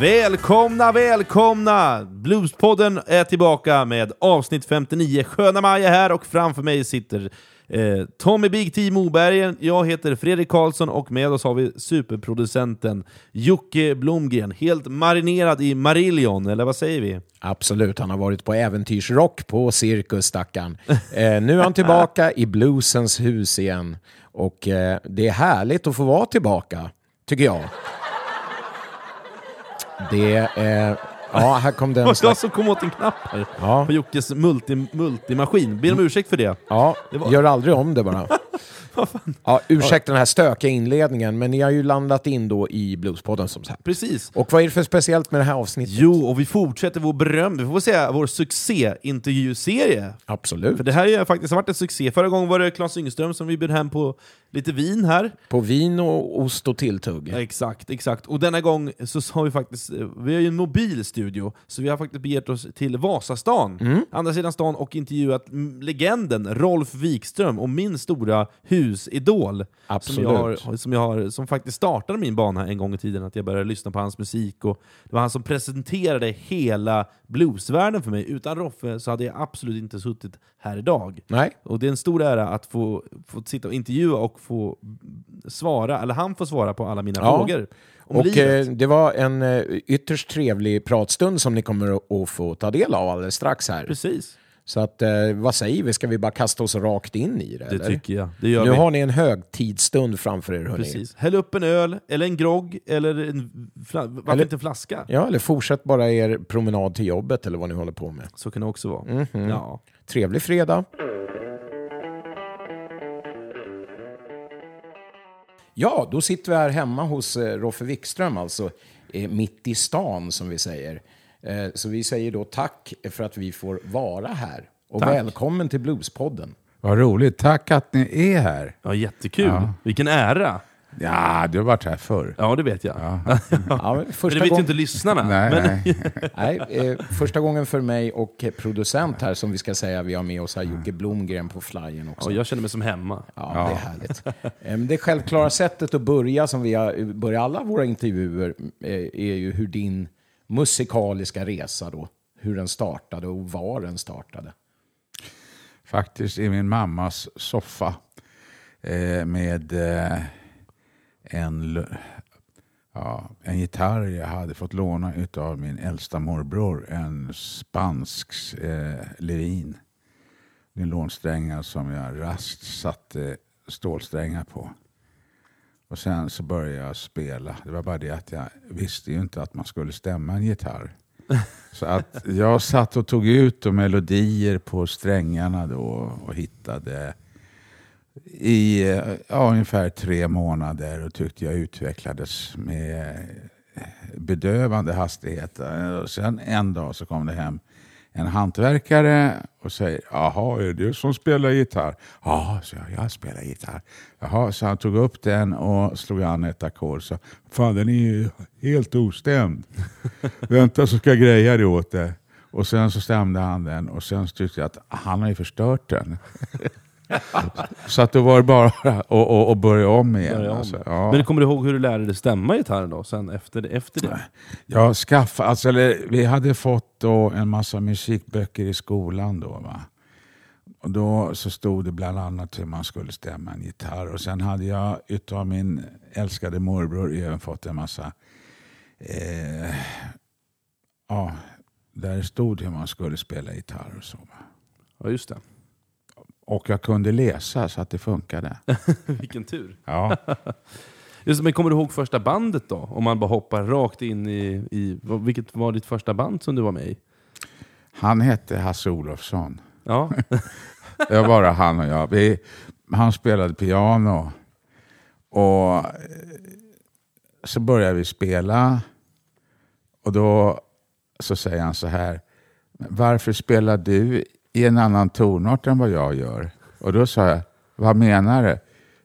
Välkomna, välkomna! Bluespodden är tillbaka med avsnitt 59. Sköna Maja här och framför mig sitter eh, Tommy Big T Moberg. Jag heter Fredrik Karlsson och med oss har vi superproducenten Jocke Blomgren. Helt marinerad i Marillion, eller vad säger vi? Absolut, han har varit på äventyrsrock på cirkus, stackarn. Eh, nu är han tillbaka i bluesens hus igen. Och eh, det är härligt att få vara tillbaka, tycker jag. Det är... Ja, här kom Det den var jag som kom åt en knapp här Ja. på Jockes multi, multimaskin. Ber om ursäkt för det. Ja, Det var- gör aldrig om det bara. Ja, ursäkta den här stökiga inledningen, men ni har ju landat in då i Bluespodden som sagt. Precis. Och vad är det för speciellt med det här avsnittet? Jo, och vi fortsätter vår beröm, vi får säga vår succé-intervjuserie. Absolut. För det här har faktiskt varit en succé. Förra gången var det Claes Yngström som vi bjöd hem på lite vin här. På vin och ost och tilltugg. Ja, exakt, exakt. Och denna gång så har vi faktiskt, vi har ju en mobil studio, så vi har faktiskt begett oss till Vasastan, Mm. andra sidan stan, och intervjuat legenden Rolf Wikström och min stora husidol. Som, jag Absolut. har, som, jag har, som faktiskt startade min bana en gång i tiden, att jag började lyssna på hans musik. Och det var han som presenterade hela bluesvärlden för mig. Utan Roffe så hade jag absolut inte suttit här idag. Nej, Och det är en stor ära att få, få sitta och intervjua och få svara, eller han får svara på alla mina Ja. frågor och eh, det var en eh, ytterst trevlig pratstund som ni kommer att- att få ta del av alldeles strax här. Precis, Så att, eh, vad säger vi? Ska vi bara kasta oss rakt in i det? det eller? tycker jag. Det Nu vi. har ni en högtidsstund framför er, hörni. Precis. Häll upp en öl, eller en grogg, eller en, varför Eller- inte en flaska? Ja, eller fortsätt bara er promenad till jobbet eller vad ni håller på med. Så kan det också vara. Mhm. Ja. Trevlig fredag. Ja, då sitter vi här hemma hos eh, Roffe Wikström, alltså eh, mitt i stan som vi säger. Eh, så vi säger då tack för att vi får vara här. Och Tack. välkommen till Bluespodden. Vad roligt. Tack att ni är här. ja, jättekul. Vilken ära! Ja, du har varit här förr. Ja, det vet jag. Ja, men Men första, det vet ju gång... inte lyssnarna. Nej, men, nej. Nej, eh, första gången för mig och producent här som vi ska säga, vi har med oss här Jocke Blomgren på flyern också. Ja, jag känner mig som hemma. Ja, det är härligt. Det självklara sättet att börja, som vi har börjar alla våra intervjuer, eh, är ju hur din musikaliska resa då, hur den startade och var den startade. Faktiskt i min mammas soffa eh, med eh, en, ja, en gitarr jag hade fått låna av min äldsta morbror. En spansk eh, Levin. Nylonsträngar som jag raskt satte stålsträngar på. Och sen så började jag spela. Det var bara det att jag visste ju inte att man skulle stämma en gitarr. Så att jag satt och tog ut de melodier på strängarna då och hittade i ja, ungefär tre månader och tyckte jag utvecklades med bedövande hastighet. Och sen en dag så kom det hem en hantverkare och säger Jaha, är det du som spelar gitarr? Ja, så jag, jag spelar gitarr. Jaha, så han tog upp den och slog an ett ackord. Så fan, den är ju helt ostämd. Vänta så ska jag greja det åt dig. Och sen så stämde han den och sen så tyckte jag att han har ju förstört den. så att då var det bara att och, och börja om igen. Börja om. Alltså, ja. Men kommer du ihåg hur du lärde dig stämma gitarren då, sen efter det? Efter det? Jag skaffade, alltså, eller, vi hade fått då en massa musikböcker i skolan då. Va? Och då så stod det bland annat hur man skulle stämma en gitarr. Och sen hade jag utav min älskade morbror även fått en massa eh, ja, där det stod hur man skulle spela gitarr och så. Va? Ja, just det. Och jag kunde läsa så att det funkade. Vilken tur. Ja. Just, men kommer du ihåg första bandet då? Om man bara hoppar rakt in i, i... Vilket var ditt första band som du var med i? Han hette Hasse Olofsson. Ja, Det var bara han och jag. Vi, han spelade piano. Och eh, så började vi spela. Och då så säger han så här. Varför spelar du i en annan tonart än vad jag gör? Och då sa jag, vad menar du?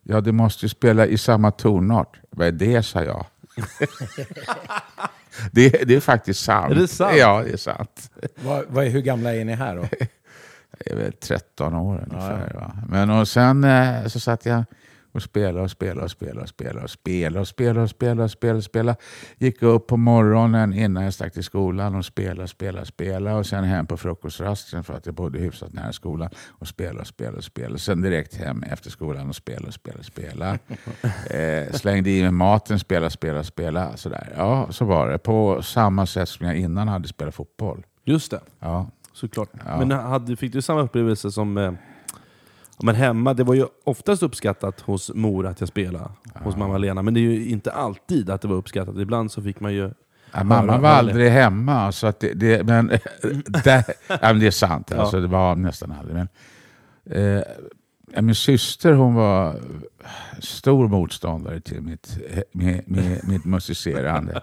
Ja, du måste ju spela i samma tonart. Vad är det, sa jag. det, det är faktiskt sant. Är det sant? Ja, det är sant. Vad, vad, hur gamla är ni här då? Jag är väl 13 år ungefär. Va? Men och sen eh, så satt jag och spela och spela och spela och spela och spela och spela och spela. och spelade, spelade. Gick upp på morgonen innan jag stack till skolan och spela och spela och spela och sen hem på frukostrasten för att jag bodde hyfsat nära skolan och spela och spela och spela. Sen direkt hem efter skolan och spela och spela och spela. Eh, slängde i mig maten, spela, spelade, spela. Sådär. Ja, så var det. På samma sätt som jag innan hade spelat fotboll. Just det. Ja. Såklart. Ja. Men hade, fick du samma upplevelse som eh men hemma? Det var ju oftast uppskattat hos mor att jag spelade, hos mamma Lena. Men det är ju inte alltid att det var uppskattat. Ibland så fick man ju... Ja, mamma var aldrig hemma. Så att det, det, men, det, ja, men det är sant, Ja. alltså, det var nästan aldrig. Men, eh, ja, min syster hon var stor motståndare till mitt, med, med, mitt musicerande.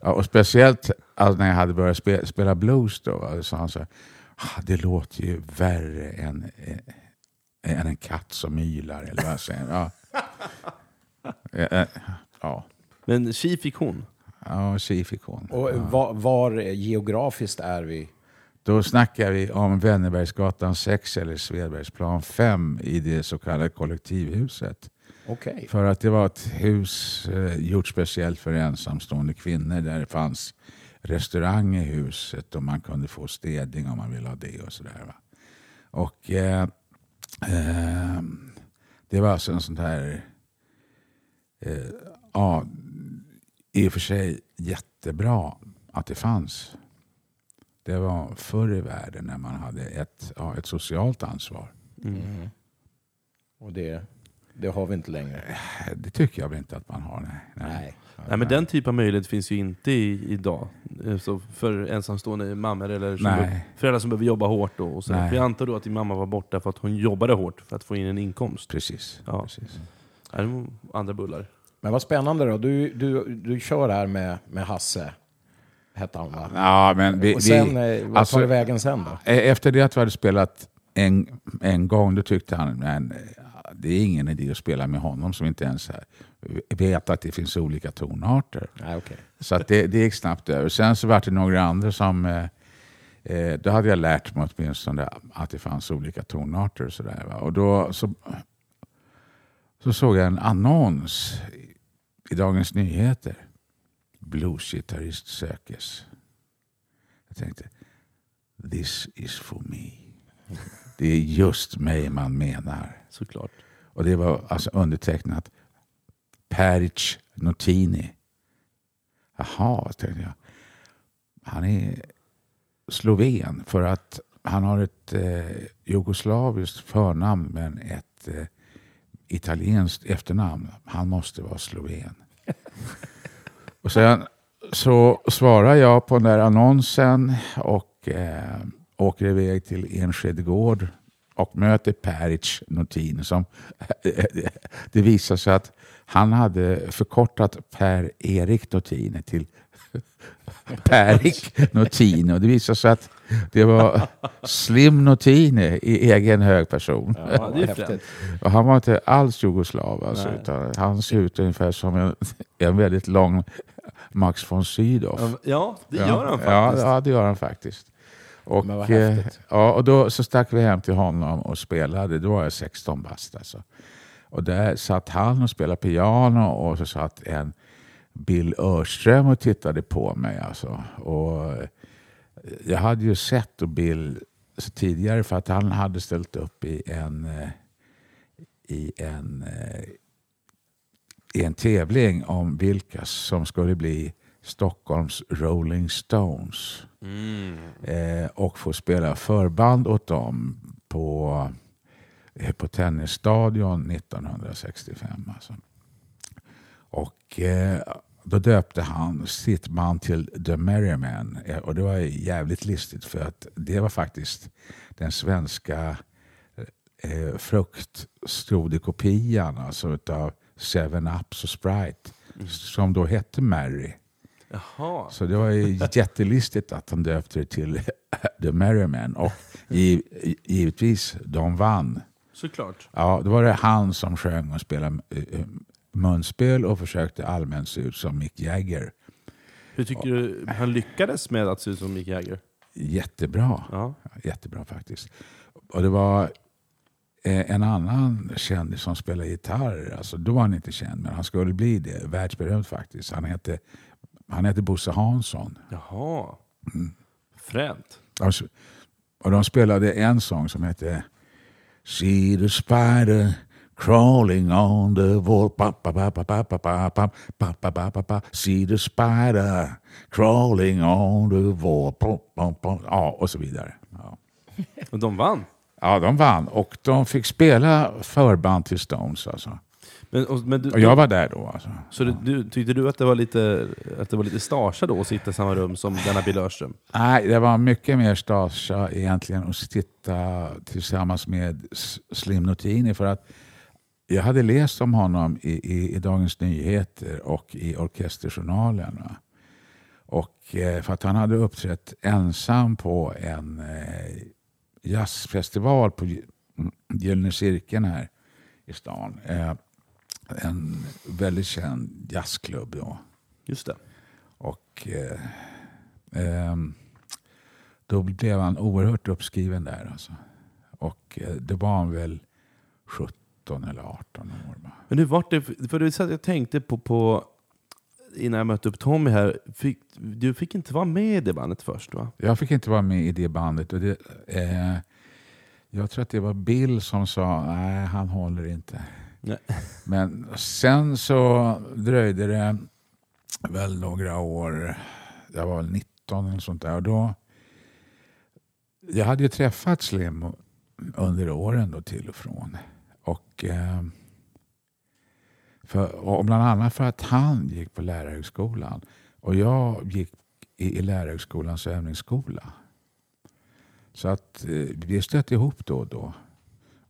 Ja, och speciellt alltså, när jag hade börjat spe, spela blues då, så han så här, "Ah, det låter ju värre än, eh, än en katt som ylar. Eller vad jag säger. Ja. Ja. Men tji fick hon. Ja, tji fick hon. Och var, var geografiskt är vi? Då snackar vi om Wennerbergsgatan 6 eller Svedbergsplan 5 i det så kallade kollektivhuset. Okej. För att det var ett hus eh, gjort speciellt för ensamstående kvinnor där det fanns restaurang i huset och man kunde få städning om man ville ha det och sådär. va. Och eh, eh, det var alltså en sån här, eh, ja, i och för sig jättebra att det fanns. Det var förr i världen när man hade ett, ja, ett socialt ansvar. Mm. Och det, det har vi inte längre. Det tycker jag väl inte att man har. Nej. Nej. Nej, men den typen av möjlighet finns ju inte i, idag. Eh, Så för ensamstående mammor eller som Nej. be- föräldrar som behöver jobba hårt. Då, och så. Nej. För jag antar då att din mamma var borta för att hon jobbade hårt för att få in en inkomst. Precis. Ja. precis. Nej, andra bullar. Men vad spännande då. Du, du, du kör här med, med Hasse, hette han va? Ja, men vi, Och sen, vi, eh, vad alltså- tar det vägen sen då? e- efter det att vi hade spelat en, en gång, då tyckte han men det är ingen idé att spela med honom som inte ens vet att det finns olika tonarter. Nej, okej. Så att det, det gick snabbt över. Sen så var det några andra som... Eh, eh, då hade jag lärt mig åtminstone att det fanns olika tonarter. Och, så där, va? och då så, så såg jag en annons i, i Dagens Nyheter. Bluesgitarrist sökes. Jag tänkte, this is for me. Det är just mig man menar. Såklart. Och det var alltså undertecknat Peric Notini. Jaha, tänkte jag. Han är sloven för att han har ett eh, jugoslaviskt förnamn men ett eh, italienskt efternamn. Han måste vara sloven. och sen så svarar jag på den där annonsen och eh, åker iväg till Enskede gård och möter Peric Notini som det visar sig att han hade förkortat Per-Erik Notini till Perik Notini. Och det visar sig att det var Slim Notini i egen hög person. Ja. Och han var inte alls jugoslav. Alltså, han ser ut ungefär som en, en väldigt lång Max von Sydow. Ja, det gör han Ja, faktiskt. ja, det gör han faktiskt. Och, eh, häftigt. ja, och då så stack vi hem till honom och spelade. Då var jag 16 bast alltså. Och där satt han och spelade piano och så satt en Bill Örström och tittade på mig. Alltså. Och eh, jag hade ju sett Bill tidigare för att han hade ställt upp i en, eh, i en, eh, i en tävling om vilka som skulle bli Stockholms Rolling Stones. Mm. Eh, och få spela förband åt dem på, eh, på Tennisstadion 1965. Alltså. Och eh, då döpte han sitt band till The Merrymen. Eh, Och det var jävligt listigt för att det var faktiskt den svenska eh, fruktstrodikopian alltså utav Seven Ups och Sprite som då hette Mary. Jaha. Så det var ju jättelistigt att de döpte det till The Merrymen och giv, givetvis de vann. Såklart. Ja, då var det han som sjöng och spelade eh, munspel och försökte allmänt se ut som Mick Jagger. Hur tycker du han lyckades med att se ut som Mick Jagger? Jättebra. Ja. Jättebra faktiskt. Och det var eh, en annan kändis som spelar gitarr. Alltså, då var han inte känd, men han skulle bli det. Världsberömd faktiskt. Han heter, han heter Bosse Hansson. Jaha. Fränt. Alltså, och de spelade en sång som hette See the spider crawling on the wall. Pa, pa, pa, pa, pa, pa, pa, pa, pa, pa, pa, pa, pa. See the spider crawling on the wall. Pa, pa, pa. Ja, och så vidare. Ja. Och de vann. ja, de vann och de fick spela förband till Stones. Alltså. Men, och, men du, Och jag var där då. Alltså. Så du, du, tyckte du att det var lite, att det var lite stasa då att sitta i samma rum som denna Bill Örström? Nej, det var mycket mer stasa egentligen att sitta tillsammans med Slim Notini för att jag hade läst om honom i, i, i Dagens Nyheter och i Orkesterjournalen. Va? Och eh, för att han hade uppträtt ensam på en eh, jazzfestival på Gy- Gyllene Cirkeln här i stan. Eh, en väldigt känd jazzklubb då. Just det. Och eh, ehm, då blev han oerhört uppskriven där. Alltså. Och eh, det var han väl 17 eller 18 år. Men hur vart det? För det så att jag tänkte på, på innan jag mötte upp Tommy här. Fick, du fick inte vara med i det bandet först va? Jag fick inte vara med i det bandet. Och det, eh, jag tror att det var Bill som sa nej, han håller inte. Nej. Men sen så dröjde det väl några år. Jag var väl 19 eller sånt där. Och då, jag hade ju träffat Slim under åren då till och från. Och, eh, för, och bland annat för att han gick på lärarhögskolan och jag gick i, i lärarhögskolans övningsskola. Så att eh, vi stötte ihop då och då.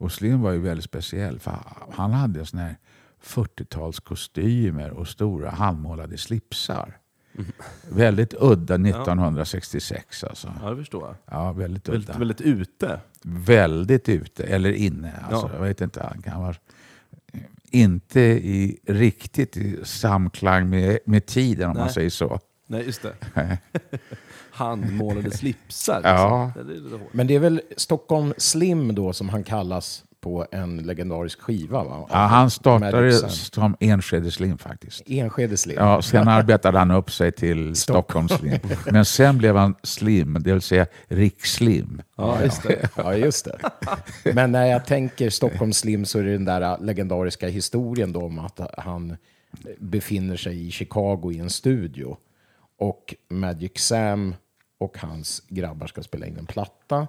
Och Slim var ju väldigt speciell för han hade såna här 40-talskostymer och stora handmålade slipsar. Väldigt udda 1966 alltså. Ja, det förstår jag. Ja, väldigt udda. Väldigt, väldigt ute. Väldigt ute, eller inne. Alltså, Ja. Jag vet inte, han kan vara inte i, riktigt i samklang med, med tiden om man Nej. säger så. Nej, just det. Handmålade slipsar. Ja. liksom. Det är. Men det är väl Stockholm Slim då som han kallas på en legendarisk skiva? Va? Ja, han startade som Enskede Slim faktiskt. Enskede Slim. Ja, sen arbetade han upp sig till Stockholm Slim. Men sen blev han Slim, det vill säga Rikslim. Ja, just det. Ja, just det. Men när jag tänker Stockholm Slim så är det den där legendariska historien då om att han befinner sig i Chicago i en studio och Magic Sam och hans grabbar ska spela in en platta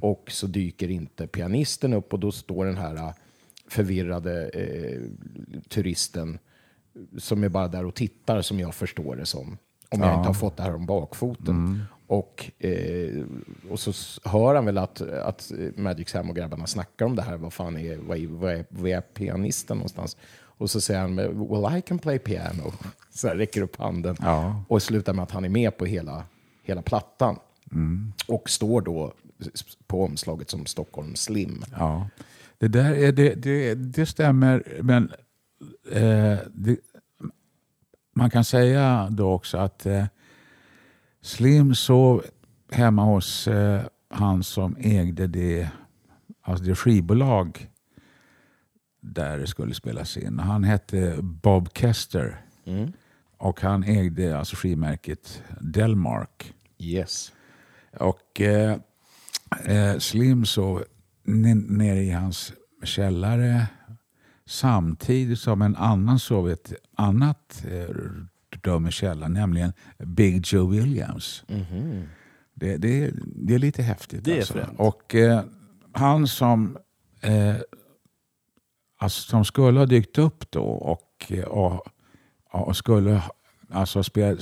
och så dyker inte pianisten upp och då står den här förvirrade eh, turisten som är bara där och tittar som jag förstår det som. Om jag inte har fått det här om bakfoten. Och, eh, och så hör han väl att, att Magic Sam och grabbarna snackar om det här. Vad fan är, vad är, vad är, vad är pianisten någonstans? Och så säger han, well I can play piano. Så här, räcker upp handen. Ja. Och slutar med att han är med på hela, hela plattan. Och står då på omslaget som Stockholm Slim. Ja. Det, där är, det, det, det stämmer, men eh, det, man kan säga då också att eh, Slim sov hemma hos eh, han som ägde det, alltså det skivbolag där det skulle spelas in. Han hette Bob Kester och han ägde alltså skivmärket Delmark. Yes. Och eh, eh, Slim sov nere i hans källare samtidigt som en annan sov i ett annat eh, rum i källaren, nämligen Big Joe Williams. Det, det, det är lite häftigt. Det är alltså. Och eh, han som, eh, alltså, som skulle ha dykt upp då och, eh, och, och skulle alltså, spela,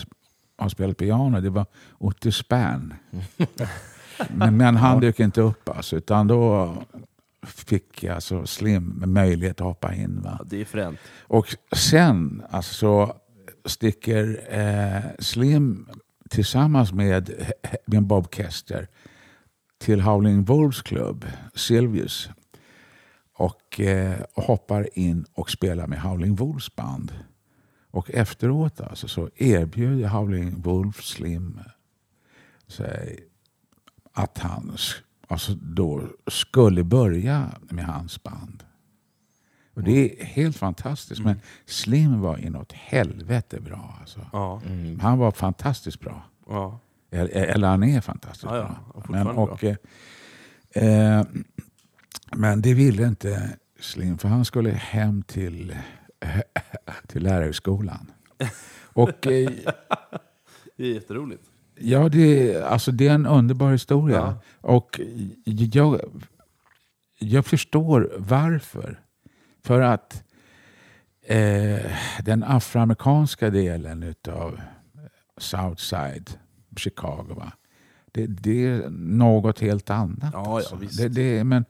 ha spelat piano, det var Otte Spann. Men, men han dök inte upp alltså, utan då fick alltså Slim möjlighet att hoppa in. Va? Ja, det är fränt. Och sen alltså, så sticker eh, Slim tillsammans med, med Bob Kester till Howling Wolves klubb, Silvius. Och eh, hoppar in och spelar med Howling Wolves band. Och efteråt alltså, så erbjöd Howling Wolves Slim sig att han, alltså då skulle börja med hans band. Och det är helt fantastiskt. Men Slim var inåt helvete bra. Alltså. Ja. Han var fantastiskt bra. Ja. Eller eller han är fantastiskt Ja, ja. bra. Men, och, eh, eh, men det ville inte Slim, för han skulle hem till, till lärarhögskolan. Och eh, Det är jätteroligt. ja, det, alltså, det är en underbar historia. Ja. Och jag, jag förstår varför. För att eh, den afroamerikanska delen utav Southside, Chicago, va? Det, det är något helt annat. Ja, ja, alltså. visst. det, det, men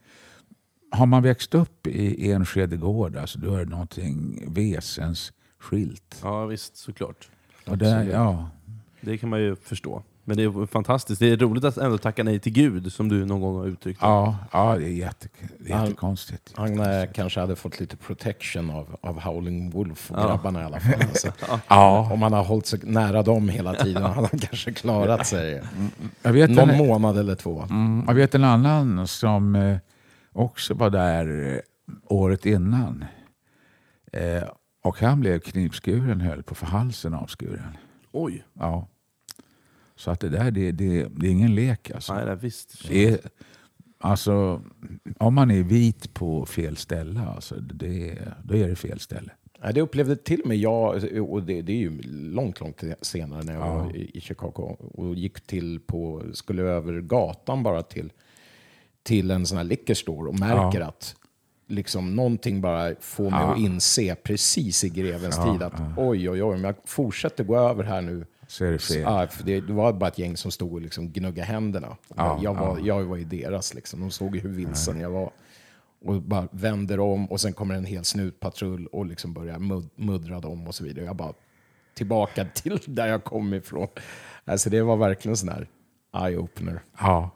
har man växt upp i Enskede gård, alltså, då är det någonting väsensskilt. Ja, visst, såklart. Och det, Absolut. ja, Det kan man ju förstå. Men det är fantastiskt. Det är roligt att ändå tacka nej till Gud, som du någon gång har uttryckt det. ja, ja, det är, jätte, det är Han- jättekonstigt. Eh, kanske hade fått lite protection av, av Howling Wolf och Ja. grabbarna i alla fall. Alltså. Ja, Om han har hållit sig nära dem hela tiden hade han kanske klarat sig. jag vet Någon en, månad eller två. Mm, jag vet en annan som eh, också var där eh, året innan. Eh, och han blev knivskuren, höll på för halsen avskuren. Oj! Ja. Så att det där, det, det, det är ingen lek alltså. Nej, det är visst. Det är, alltså. Om man är vit på fel ställe, alltså, det, då är det fel ställe. Det upplevde till och med jag, och det, det är ju långt, långt senare när jag Ja. var i i Chicago och gick till på, skulle över gatan bara till, till en sån här liquor store och märker Ja. att liksom någonting bara får mig Ja. att inse precis i grevens Ja, tid att oj, oj, oj, om jag fortsätter gå över här nu Så är det fel. Ja, för det, det var bara ett gäng som stod och liksom gnuggade händerna. Ja, jag, var, ja. jag var ju deras, liksom. de såg hur vilsen jag var. Och bara vänder om och sen kommer en hel snutpatrull och liksom börjar mud, muddra dem och så vidare. Jag bara tillbaka till där jag kom ifrån. Alltså det var verkligen sån här eye-opener. Ja.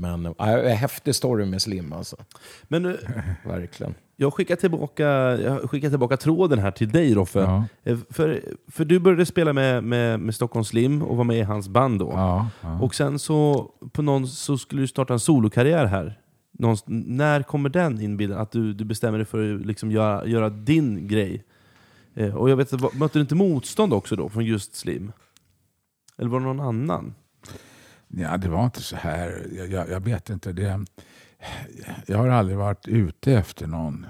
Men äh, häftig story med Slim alltså. Men nu, Verkligen. jag skickar tillbaka, jag skickar tillbaka tråden här till dig Roffe. Ja. Eh, För, för du började spela med, med, med Stockholm Slim och var med i hans band då. Ja, ja. Och sen så, på någon, så skulle du starta en solokarriär här. Någonst- när kommer den in bilden? Att du, du bestämmer dig för att liksom göra, göra din grej? Eh, och jag vet, att- mötte du inte motstånd också då från just Slim? Eller var det någon annan? Ja, det var inte så här. Jag, jag, jag vet inte. Det, jag har aldrig varit ute efter någon,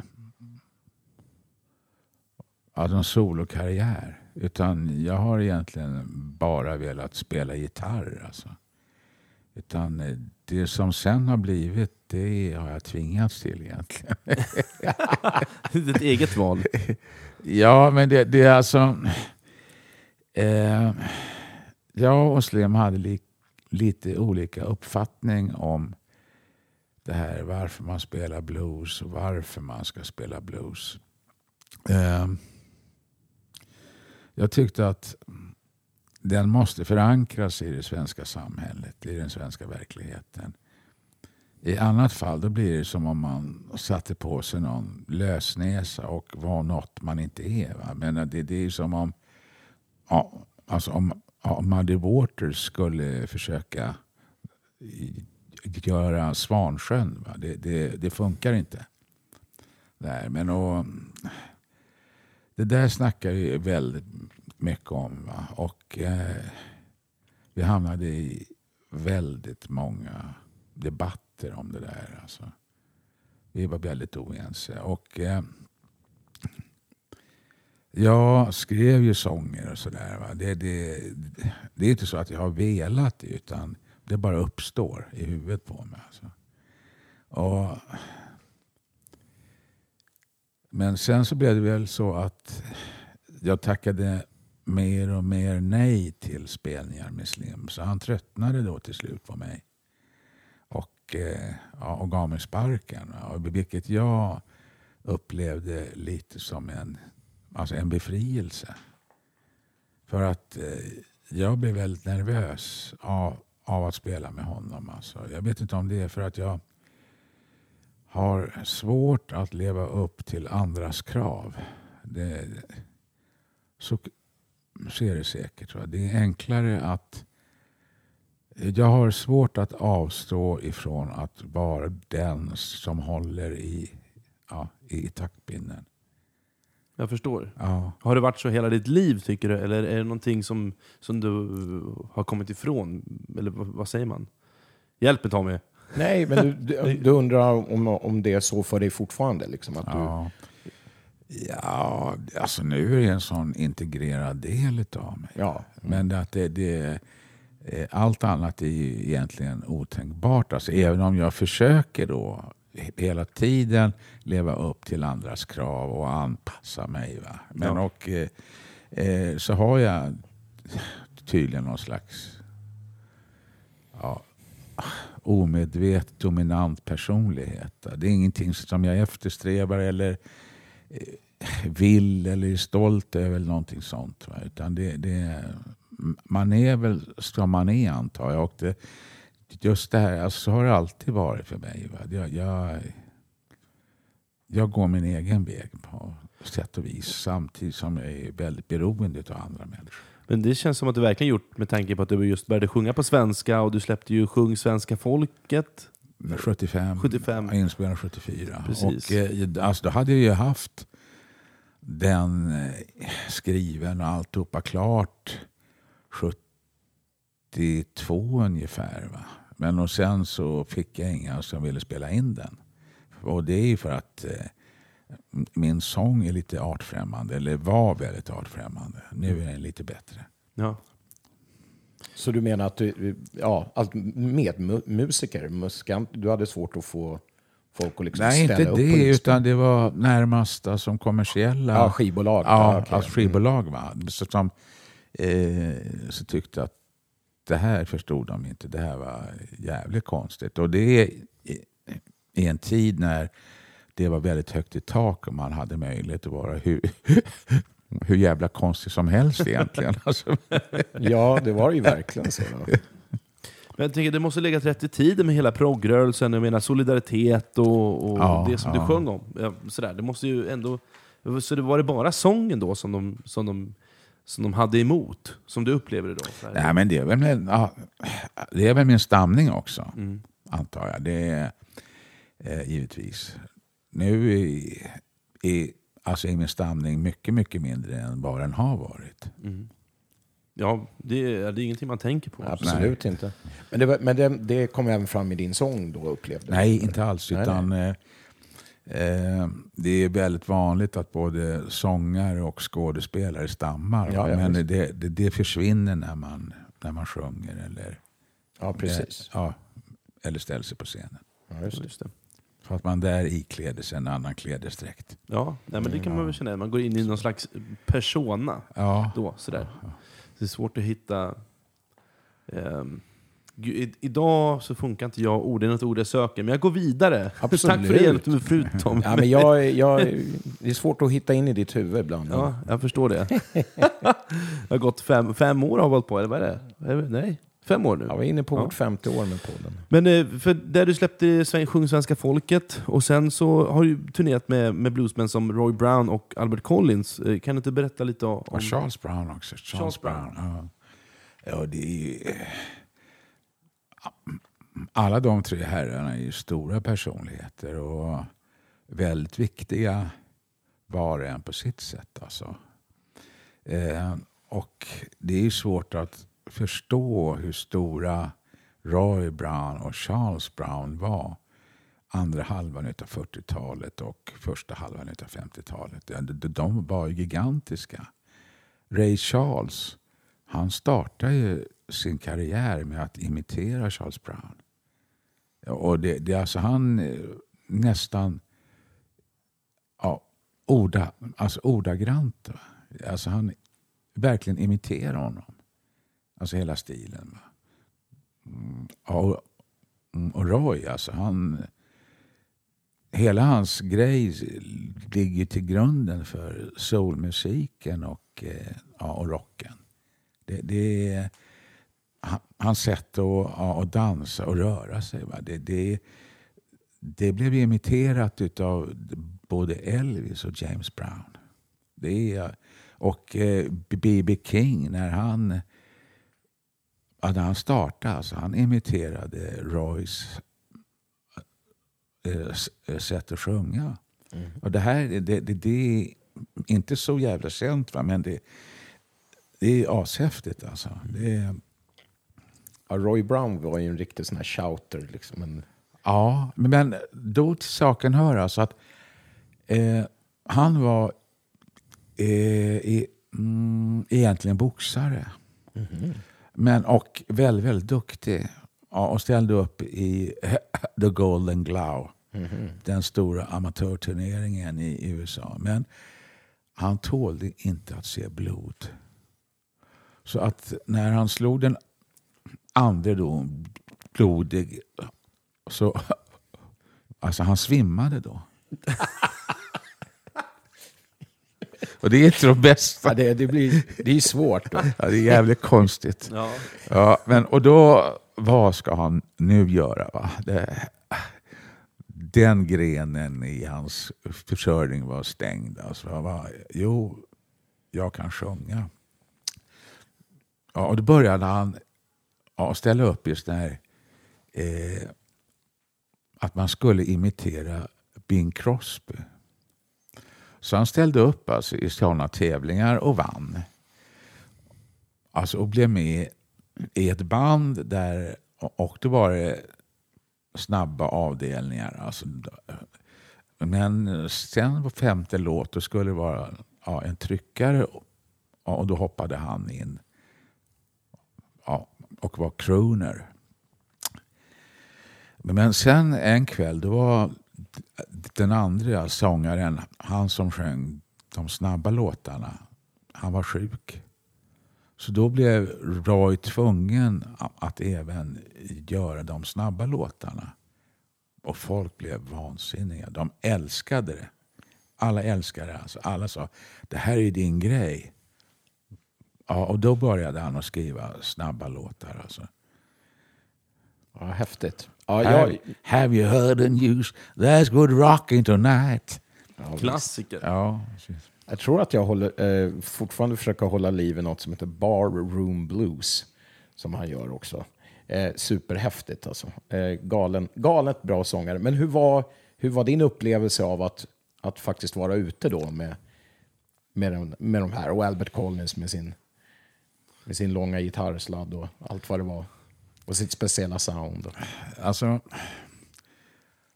någon solokarriär. Utan jag har egentligen bara velat spela gitarr. Alltså. Utan eh, det som sen har blivit, det har jag tvingats till egentligen. Ditt eget val? Ja, men det, det är alltså... Eh, jag och Slim hade li, lite olika uppfattning om det här varför man spelar blues och varför man ska spela blues. Ehm, jag tyckte att den måste förankras i det svenska samhället, i den svenska verkligheten. I annat fall då blir det som om man satte på sig någon lösnäsa och var något man inte är. Va? Men det, det är som om, ja, alltså om, ja, Muddy Waters skulle försöka göra Svansjön. Va? Det, det, det funkar inte. Där. Men och, det där snackar vi väldigt mycket om. Va? Och eh, vi hamnade i väldigt många debatter om det där. Alltså. Vi var väldigt oense. Och, eh, jag skrev ju sånger och sådär. Det, det, det är inte så att jag har velat det, utan det bara uppstår i huvudet på mig. Alltså. Och, men sen så blev det väl så att jag tackade mer och mer nej till spelningar med Slim. Så han tröttnade då till slut på mig. Och, eh, ja, och gav mig sparken. vilket jag upplevde lite som en, alltså en befrielse. För att eh, jag blev väldigt nervös av, av att spela med honom. Alltså. Jag vet inte om det är för att jag har svårt att leva upp till andras krav. Det, så, så är det säkert. Va? Det är enklare att Jag har svårt att avstå ifrån att vara den som håller i, ja, i taktpinnen. Jag förstår. Ja. Har det varit så hela ditt liv tycker du? Eller är det någonting som, som du har kommit ifrån? Eller vad, vad säger man? Hjälp mig Tommy. Nej, men du, du, du undrar om, om det är så för dig fortfarande? Liksom, att du, Ja. ja, alltså nu är det en sån integrerad del av mig. ja. Men att det, det, allt annat är ju egentligen otänkbart. Alltså, även om jag försöker då hela tiden leva upp till andras krav och anpassa mig. Va? Men Ja. och, eh, eh, så har jag tydligen någon slags ja, omedvetet dominant personlighet. Det är ingenting som jag eftersträvar eller eh, vill eller är stolt över eller någonting sånt. Va? Utan det, det, man är väl som man är antar jag. Och det, just det här, alltså, så har det alltid varit för mig. Va? Jag, jag, jag går min egen väg på sätt och vis samtidigt som jag är väldigt beroende av andra människor. Men det känns som att du verkligen gjort med tanke på att du just började sjunga på svenska och du släppte ju Sjung svenska folket. 75, 75. inspelad 74. Precis. Och, eh, alltså, då hade jag ju haft den eh, skriven och alltihopa klart 72 ungefär. Va? Men och sen så fick jag inga som ville spela in den. Och det är ju för att eh, min sång är lite artfrämmande, eller var väldigt artfrämmande. Nu är den lite bättre. Ja. Så du menar att du, ja, allt med mu- musiker, musikant, du hade svårt att få folk att liksom Nej, ställa inte upp på det, utan det var närmast som kommersiella Ja, skivbolag. Ja, okej. alltså skivbolag va? Så, som, eh, så tyckte att det här förstod de inte. Det här var jävligt konstigt. Och det är i, en tid när det var väldigt högt i tak och man hade möjlighet att vara hur, hur jävla konstig som helst egentligen. Alltså, Ja, det var ju verkligen så. Då. Men jag tänker, det måste ligga rätt i tiden med hela progrörelsen, jag menar solidaritet och, och Ja, det som ja. du sjöng om. Sådär, det måste ju ändå... Så det var det bara sången då som de, som de, som de hade emot? Som du upplever det då? Så här. nej, men det, är väl, min- ja, det är väl min stamning också, Mm. antar jag. Det är eh, givetvis. Nu är, är, alltså är min stamning mycket, mycket mindre än vad den har varit. Mm. Ja, det är, det är ingenting man tänker på. Absolut inte. Men, det, men det, det kom även fram i din sång då, upplevde? Nej, inte alls. Nej, Utan, eh, eh, det är väldigt vanligt att både sångare och skådespelare stammar. Ja, ja, men det, det, det försvinner när man, när man sjunger eller, Ja, precis. ja, eller ställer sig på scenen. Ja, just det. Just det. För att man där ikläder sig en annan klädesdräkt. Ja, nej, men det kan man väl känna. Man går in i någon slags persona Ja, då. Sådär. Det är svårt att hitta... ehm, gud, idag så funkar inte jag ord, är något ord jag söker. Men jag går vidare. Absolut. Tack för hjälpen förut Tom. Ja, men jag, jag, det är svårt att hitta in i ditt huvud ibland. Ja, jag förstår det. det har gått fem, fem år har jag hållit på, eller vad är det? Nej, fem år nu. Jag var inne på Ja. vårt femte år med podden. Men eh, för där du släppte Sjung Svenska Folket och sen så har du turnerat med, med bluesmän som Roy Brown och Albert Collins. Eh, Kan du inte berätta lite om... och Charles Brown också. Charles, Charles Brown. Ja. ja, det är ju, alla de tre herrarna är ju stora personligheter och väldigt viktiga var och en på sitt sätt. Alltså. Eh, och det är svårt att förstå hur stora Roy Brown och Charles Brown var andra halvan av 40-talet och första halvan av 50-talet. De- De var ju gigantiska. Ray Charles, han startade ju sin karriär med att imitera Charles Brown. Och det, det alltså han eh, nästan ja, orda, alltså ordagrant. Va? Alltså han verkligen imiterar honom. Alltså hela stilen. Va? Mm, ja, och, och Roy, alltså han... Hela hans grej ligger till grunden för soulmusiken och, eh, ja, och rocken. Det, det är hans sätt att, att dansa och röra sig. Va? Det, det, det blev imiterat av både Elvis och James Brown. Det är, och eh, B.B. King, när han när han startade, alltså, han imiterade Roys eh, eh, sätt att sjunga. Och det här det, det, det är inte så jävla känt, va? men det, det är ashäftigt. Alltså. Det är, Ja, Roy Brown var ju en riktig sån här shouter. Liksom. En, Ja, men då till saken hör alltså att eh, han var eh, i, mm, egentligen boxare. Men, och väldigt, väldigt duktig. Ja, och ställde upp i The Golden Glove. Den stora amatörturneringen i USA. Men han tålde inte att se blod. Så att när han slog den andra då blodig så, alltså han svimmade då. Och det är inte de bästa. ja, det, det, blir, det är svårt. Då. Ja, det är jävligt konstigt. Ja. Ja, men, och då, vad ska han nu göra? Va? Det, den grenen i hans försörjning var stängd. Alltså, var, jo, jag kan sjunga. Ja, och då började han ja, ställa upp just det här eh, att man skulle imitera Bing Crosby. Så han ställde upp alltså, i sådana tävlingar och vann. Alltså, och blev med i ett band där, och då var det snabba avdelningar. Alltså, men sen på femte låt då skulle det vara ja, en tryckare och då hoppade han in och var crooner. Men sen en kväll, då var den andra sångaren, han som sjöng de snabba låtarna, han var sjuk. Så då blev Roy tvungen att även göra de snabba låtarna. Och folk blev vansinniga. De älskade det. Alla älskade det. Alltså alla sa, det här är din grej. Ja, och då började han att skriva snabba låtar. Alltså. Ja, häftigt. Ja, Have, jag, have you heard the news? There's good rocking tonight. Klassiker. Ja, precis. jag tror att jag håller, eh, fortfarande försöker hålla liv i något som heter Bar Room Blues. Som han gör också. Eh, superhäftigt alltså. Eh, galen, galet bra sångare. Men hur var, hur var din upplevelse av att, att faktiskt vara ute då med, med, de, med de här? Och Albert Collins med sin, med sin långa gitarrsladd och allt vad det var. Och sitt speciella sound. Alltså,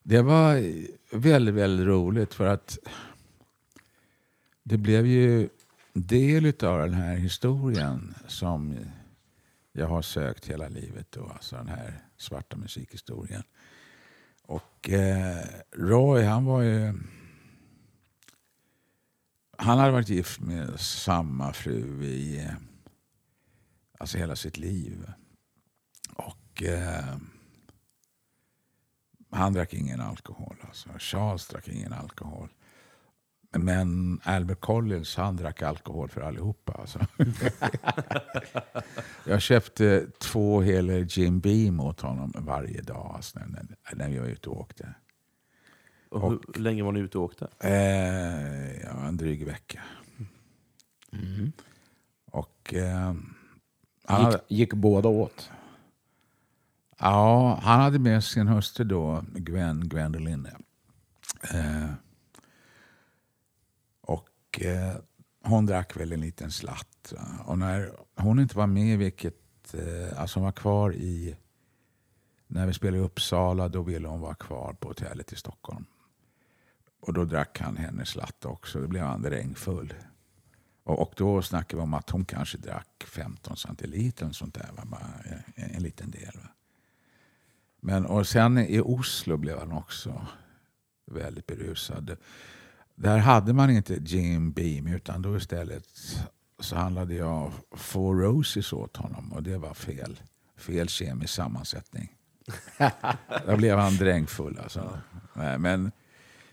det var väldigt, väldigt roligt för att det blev ju del av den här historien som jag har sökt hela livet. Då, alltså den här svarta musikhistorien. Och eh, Roy, han var ju... Han hade varit gift med samma fru i eh, alltså hela sitt liv. Och eh, han drack ingen alkohol. Alltså. Charles drack ingen alkohol. Men Albert Collins han drack alkohol för allihopa. Alltså. jag köpte två hela Jim Beam åt honom varje dag alltså, när, när vi var ute och åkte. Och hur länge var ni ute och åkte? Eh, ja, en dryg vecka. Och eh, han hade, Gick, gick båda åt? Ja, han hade med sin hustru då, Gwen Gwendoline. Eh, och eh, hon drack väl en liten slatt. Och när hon inte var med, vilket, eh, alltså hon var kvar i, när vi spelade i Uppsala, då ville hon vara kvar på hotellet i Stockholm. Och då drack han hennes slatt också, då blev han regnfull. Och, då snackade vi om att hon kanske drack 15 centiliter, och sånt där, va? En, en liten del. Va? Men, och sen i Oslo blev han också väldigt berusad. Där hade man inte Jim Beam utan då istället så handlade jag Four Roses åt honom och det var fel. Fel kemisk sammansättning. Där blev han drängfull alltså. Nej, Men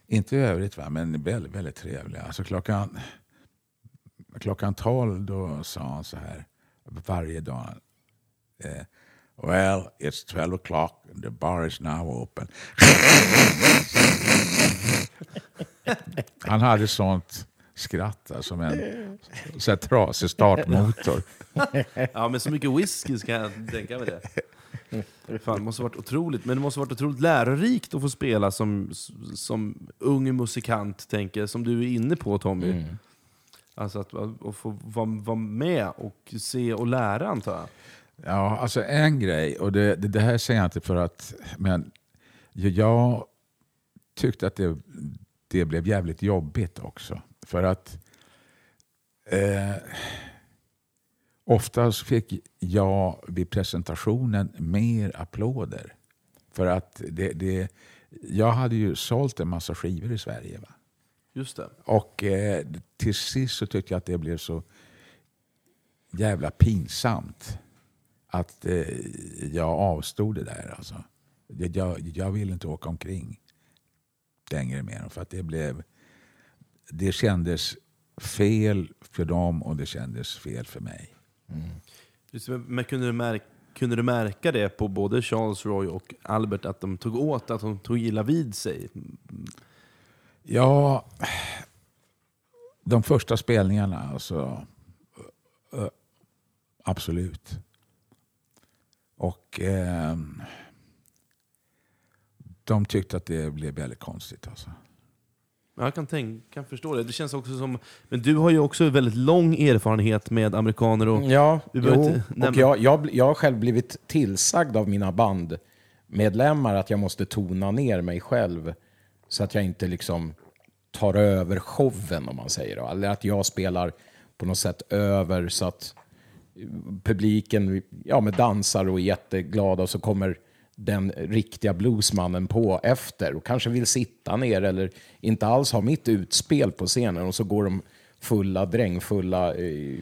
inte i övrigt va, men väldigt, väldigt trevlig. Alltså klockan, klockan 12 då sa han så här varje dag. Eh, Well, it's 12 o'clock and the bar is now open. Han hade sånt skrattar som en så här, trasig startmotor. Ja, men så mycket whisky ska jag tänka mig det. Fan, det måste varit otroligt, men det måste varit otroligt lärorikt att få spela som, som ung musikant, tänker som du är inne på Tommy. Mm. Alltså att, att få vara, vara med och se och lära, antar jag. Ja, alltså en grej, och det, det, det här säger jag inte för att... Men jag tyckte att det, det blev jävligt jobbigt också. För att eh, oftast fick jag vid presentationen mer applåder. För att det, det, jag hade ju sålt en massa skivor i Sverige. Va? Just det. Och eh, till sist så tyckte jag att det blev så jävla pinsamt att eh, jag avstod det där. Alltså. Jag, jag, ville inte åka omkring längre med dem för att det blev... Det kändes fel för dem och det kändes fel för mig. Just det, Men kunde du, märka, kunde du märka det på både Charles Roy och Albert, att de tog åt, att de tog illa vid sig? Ja, de första spelningarna alltså. Absolut. Och ehm, de tyckte att det blev väldigt konstigt. Alltså. Ja, Jag kan, tänk, kan förstå det. Det känns också som... Men du har ju också väldigt lång erfarenhet med amerikaner och... Ja, jo, och jag, jag, jag har själv blivit tillsagd av mina bandmedlemmar att jag måste tona ner mig själv så att jag inte liksom tar över showen om man säger. då. Eller att jag spelar på något sätt över så att publiken ja, men dansar och är jätteglada och så kommer den riktiga bluesmannen på efter och kanske vill sitta ner eller inte alls ha mitt utspel på scenen och så går de fulla, drängfulla eh,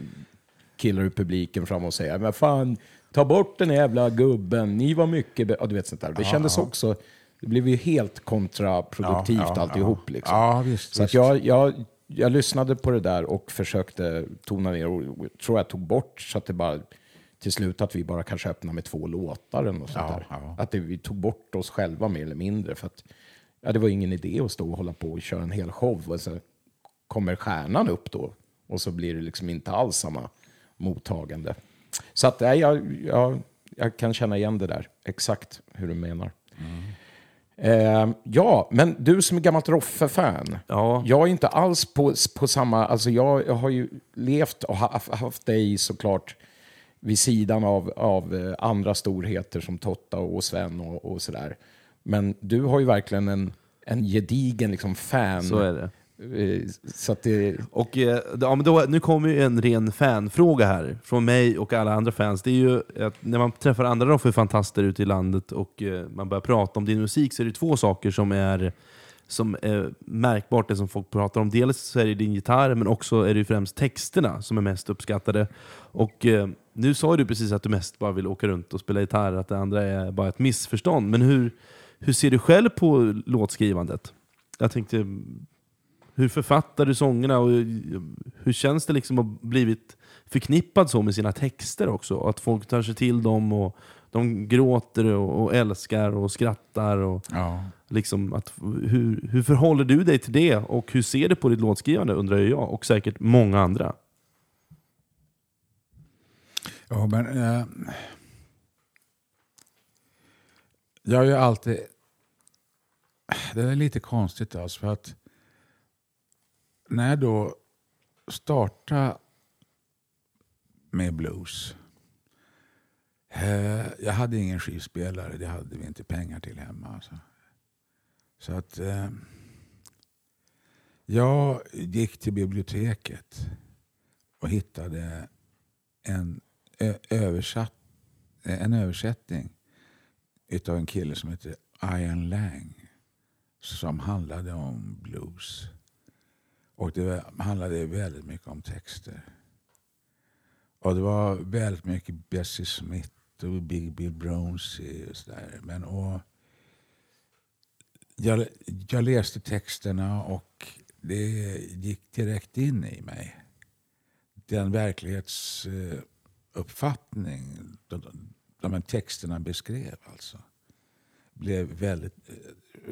killar ur publiken fram och säger men fan, ta bort den jävla gubben, ni var mycket... be-" Ja, du vet sånt där. Det kändes också... Det blev ju helt kontraproduktivt Ja, ja, alltihop. ja. Liksom. Ja, visst, så visst. jag, jag, jag lyssnade på det där och försökte tona ner och tror jag tog bort så att det bara till slut att vi bara kanske öppnade med två låtar eller något sånt där. Att det, vi tog bort oss själva mer eller mindre. För att, ja, det var ingen idé att stå och hålla på och köra en hel show. Och så kommer stjärnan upp då och så blir det liksom inte alls samma mottagande. Så att, nej, jag, jag, jag kan känna igen det där, exakt hur du menar. Eh, ja, men du som är gammalt Roffe-fan. Ja. Jag är inte alls på, på samma... Alltså jag, jag har ju levt och ha- haft dig såklart vid sidan av, av eh, andra storheter som Totta och Sven och, och sådär. Men du har ju verkligen en, en gedigen liksom fan. Så är det. Eh, så att det... Och eh, ja, men då, nu kommer ju en ren fanfråga här, från mig och alla andra fans. Det är ju att när man träffar andra Roffe-fantaster ute i landet och eh, man börjar prata om din musik så är det två saker som är, som är märkbart, det som folk pratar om. Dels så är det din gitarr, men också är det främst texterna som är mest uppskattade. Och nu sa du precis att du mest bara vill åka runt och spela gitarr, att det andra är bara ett missförstånd. Men hur, hur ser du själv på låtskrivandet? Jag tänkte, hur författar du sångerna och hur känns det liksom att blivit förknippad så med sina texter också? Att folk tar sig till dem och de gråter och, älskar och skrattar. Och Ja. liksom att, hur, hur förhåller du dig till det och hur ser du på ditt låtskrivande undrar jag och säkert många andra. Ja, men... Eh, jag har ju alltid... Det är lite konstigt alltså, för att när jag då startade med blues. Eh, jag hade ingen skivspelare, det hade vi inte pengar till hemma. Alltså. Så att eh, jag gick till biblioteket och hittade en, ö- översatt, en översättning utav en kille som heter Ian Lang som handlade om blues. Och det handlade väldigt mycket om texter. Och det var väldigt mycket Bessie Smith och Big Bill Bronzy och sådär. Men och jag, jag läste texterna och det gick direkt in i mig. Den verklighetsuppfattning de, de här texterna beskrev alltså. Blev väldigt,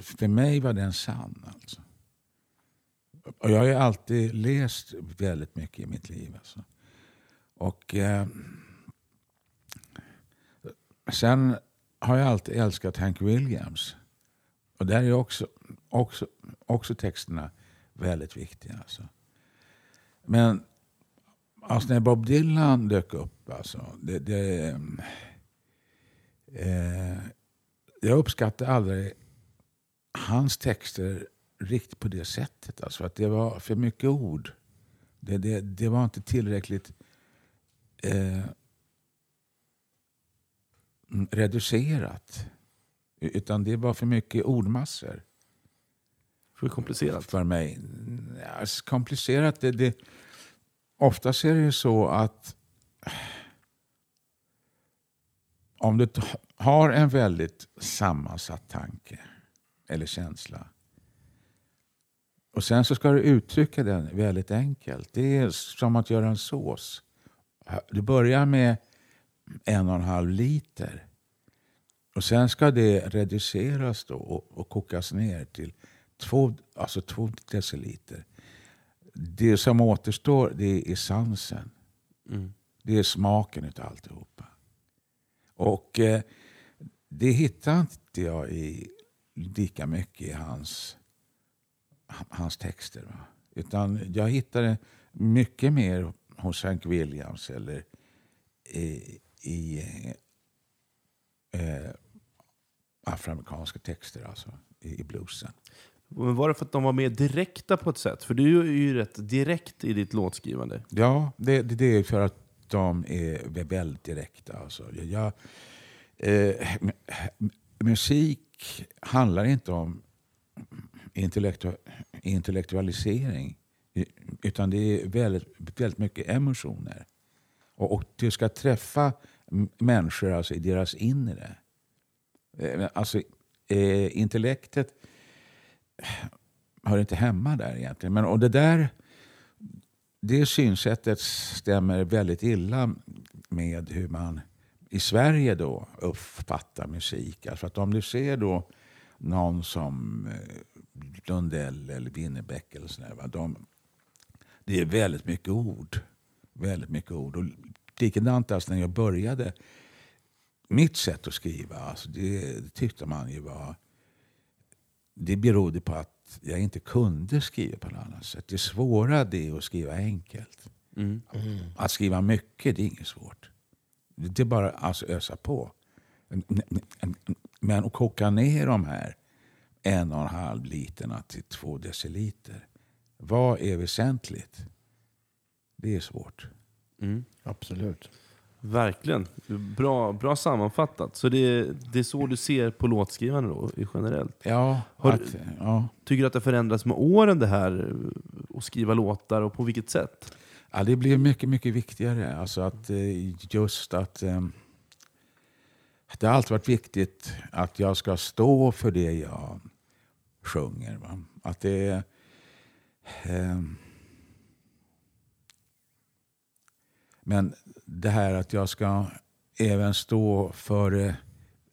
för mig var den sann alltså och jag har ju alltid läst väldigt mycket i mitt liv. Alltså. Och eh, Sen har jag alltid älskat Hank Williams. Och där är också, också, också texterna väldigt viktiga. Alltså. Men alltså när Bob Dylan dök upp, alltså, det, det, eh, jag uppskattade aldrig hans texter riktigt på det sättet. Alltså, att det var för mycket ord. Det, det, det var inte tillräckligt eh, reducerat. Utan det var för mycket ordmassor. För komplicerat? För mig. Ja, komplicerat, det, det, oftast är det ju så att om du har en väldigt sammansatt tanke eller känsla och sen så ska du uttrycka den väldigt enkelt. Det är som att göra en sås. Du börjar med en och en halv liter. Och sen ska det reduceras då och, och kokas ner till två, alltså två deciliter. Det som återstår det är essensen. Mm. Det är smaken av alltihopa. Och eh, det hittar inte jag i lika mycket i hans, hans texter. Va? Utan jag hittar det mycket mer hos Hank Williams eller i, i eh, afroamerikanska texter, alltså i, i bluesen. Men var det för att de var mer direkta på ett sätt? För du är ju rätt direkt i ditt låtskrivande. Ja, det, det, det är för att de är väldigt direkta. Alltså. Jag, eh, musik handlar inte om intellektu intellektualisering. Utan det är väldigt, väldigt mycket emotioner. Och, och du ska träffa människor alltså i deras inre. Eh, alltså, eh, intellektet hör inte hemma där egentligen. Men, och det där det synsättet stämmer väldigt illa med hur man i Sverige då uppfattar musik. Alltså att om du ser då någon som eh, Lundell eller Winnerbäck eller sådär. Va? De, det är väldigt mycket ord. Väldigt mycket ord. Och likadant alltså när jag började mitt sätt att skriva, alltså det tyckte man ju var... Det berodde på att jag inte kunde skriva på något annat sätt. Det svåra det är att skriva enkelt. Mm. Mm. Att skriva mycket, det är inget svårt. Det är bara att alltså ösa på. Men att koka ner de här en och en halv literna till två deciliter. Vad är väsentligt? Det är svårt. Mm. Absolut. Verkligen. Bra, bra sammanfattat. Så det, det är så du ser på låtskrivande då, generellt? Ja. Har, att, ja. Tycker du att det förändras med åren det här att skriva låtar och på vilket sätt? Ja, det blir mycket, mycket viktigare. Alltså att eh, just att eh, det har alltid varit viktigt att jag ska stå för det jag sjunger. Va? Att det är... Eh, men det här att jag ska även stå för det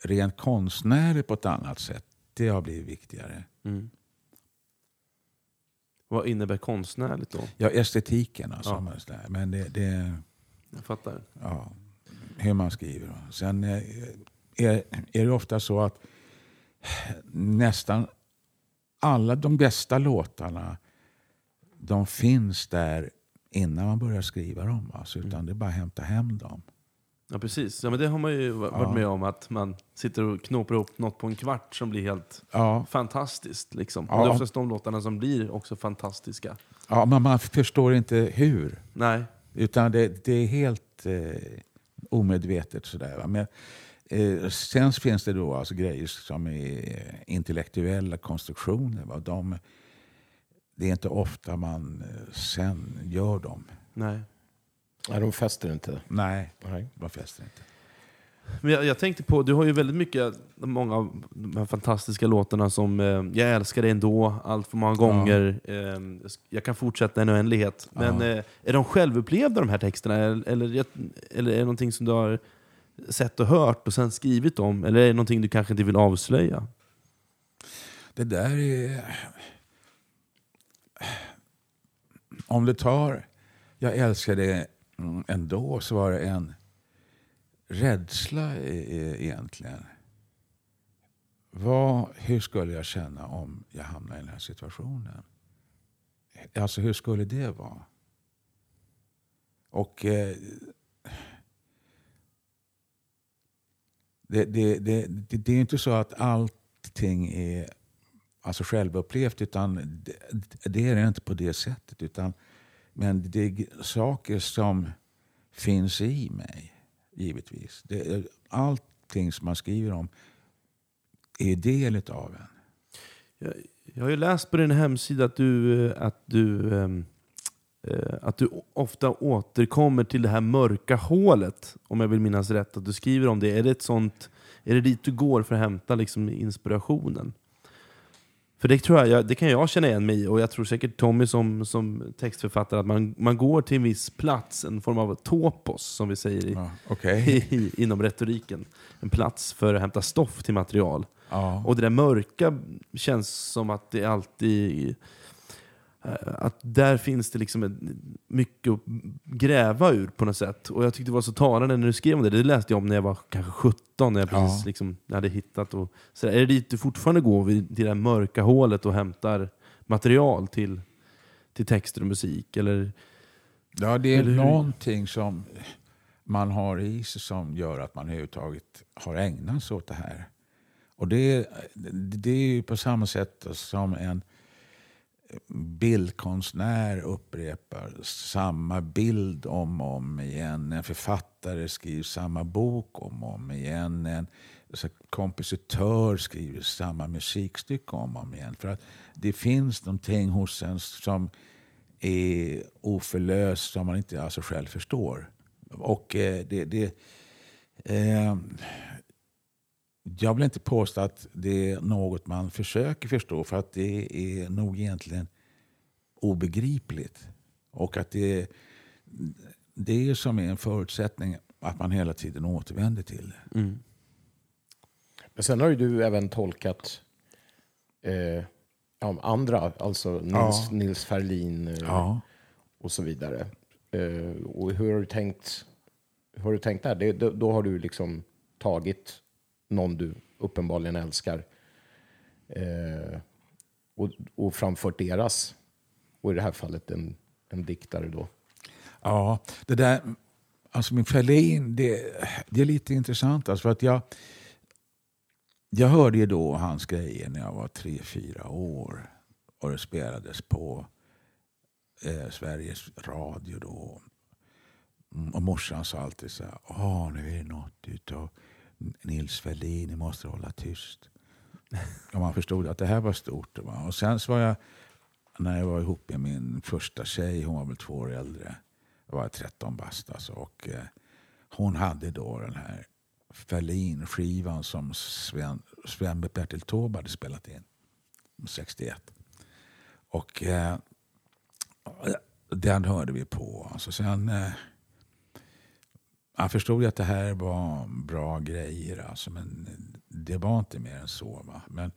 rent konstnärligt på ett annat sätt, det har blivit viktigare. Mm. Vad innebär konstnärligt då? Ja, estetiken alltså. Ja. Men det, det, Jag fattar. Ja, hur man skriver. Sen eh, är, är det ofta så att nästan alla de bästa låtarna de finns där innan man börjar skriva dem. Alltså, utan mm. det är bara att hämta hem dem. Ja precis, ja, men det har man ju varit ja. med om. Att man sitter och knåpar ihop något på en kvart som blir helt ja. fantastiskt. Liksom. Ja. Och det är oftast de låtarna som blir också fantastiska. Ja, men man förstår inte hur. Nej. Utan det, det är helt eh, omedvetet. Sådär, va? Men, eh, sen finns det då alltså grejer som är intellektuella konstruktioner. Va? De, det är inte ofta man eh, sen gör dem. Nej. Nej, de fäster inte. Nej, Nej. de fäster inte. Men jag, jag, tänkte på, du har ju väldigt mycket, många av de här fantastiska låtarna som eh, Jag älskar dig ändå, allt för många gånger, ja. eh, Jag kan fortsätta en oändlighet. Men ja. eh, är de självupplevda de här texterna? Eller, eller, eller är det någonting som du har sett och hört och sen skrivit om? Eller är det någonting du kanske inte vill avslöja? Det där är om du tar Jag älskar det ändå så var det en rädsla e- e- egentligen. Vad, hur skulle jag känna om jag hamnade i den här situationen? Alltså hur skulle det vara? Och eh, det, det, det, det, är inte så att allting är alltså självupplevt. Utan det, det är inte på det sättet. Utan, men det är saker som finns i mig, givetvis. Det, allting som man skriver om är del av en. Jag, jag har ju läst på din hemsida att du, eh, att du, um, att du ofta återkommer till det här mörka hålet, om jag vill minnas rätt. Att du skriver om det. Är det, ett sånt, är det dit du går för att hämta liksom inspirationen? För det, tror jag, det kan jag känna igen mig i, och jag tror säkert Tommy som, som textförfattare, att man, man går till en viss plats, en form av topos, som vi säger i, Ja, okej. i, inom retoriken. En plats för att hämta stoff till material. Ja. Och det där mörka känns som att det alltid... eh, Att där finns det liksom mycket att gräva ur på något sätt. Och jag tyckte det var så talande när du skrev om det. Det läste jag om när jag var kanske 17, när jag Ja. precis liksom, hade hittat. Och, så där. Är det dit du fortfarande går, vid, till det där mörka hålet och hämtar material till, till texter och musik? Eller, Ja, det är Eller hur? någonting som man har i sig som gör att man överhuvudtaget har ägnat sig åt det här. Och det, det är ju på samma sätt som en bildkonstnär upprepar samma bild om och om igen. En författare skriver samma bok om och om igen. En kompositör skriver samma musikstycke om och om igen. För att det finns någonting hos en som är oförlöst som man inte alltså själv förstår. Och eh, det, det, eh, jag vill inte påstå att det är något man försöker förstå för att det är nog egentligen obegripligt. Och att det, det är som är en förutsättning att man hela tiden återvänder till det. Men sen har ju du även tolkat eh, andra, alltså Nils, Ja. Nils Ferlin eh, Ja. och så vidare. Eh, och hur har du tänkt, hur har du tänkt där? Det, då, då har du liksom tagit någon du uppenbarligen älskar eh, och, och framfört deras, och i det här fallet en, en diktare då. Ja, det där, alltså med Ferlin, det, det är lite intressant. Alltså för att jag, jag hörde ju då hans grejer när jag var tre, fyra år. Och det spelades på eh, Sveriges Radio då. Mm, och morsan sa alltid så här, Åh, nu är det något utav Nils Ferlin, ni måste hålla tyst. Och man förstod att det här var stort. Va? Och sen så var jag, när jag var ihop med min första tjej, hon var väl två år äldre. Jag var 13 bast alltså. Och, eh, hon hade då den här Ferlin-skivan som Sven, Sven Bertil Taube hade spelat in 61. Och eh, den hörde vi på. Alltså sen, eh, jag förstod ju att det här var bra grejer, alltså, men det var inte mer än så. Va? Men,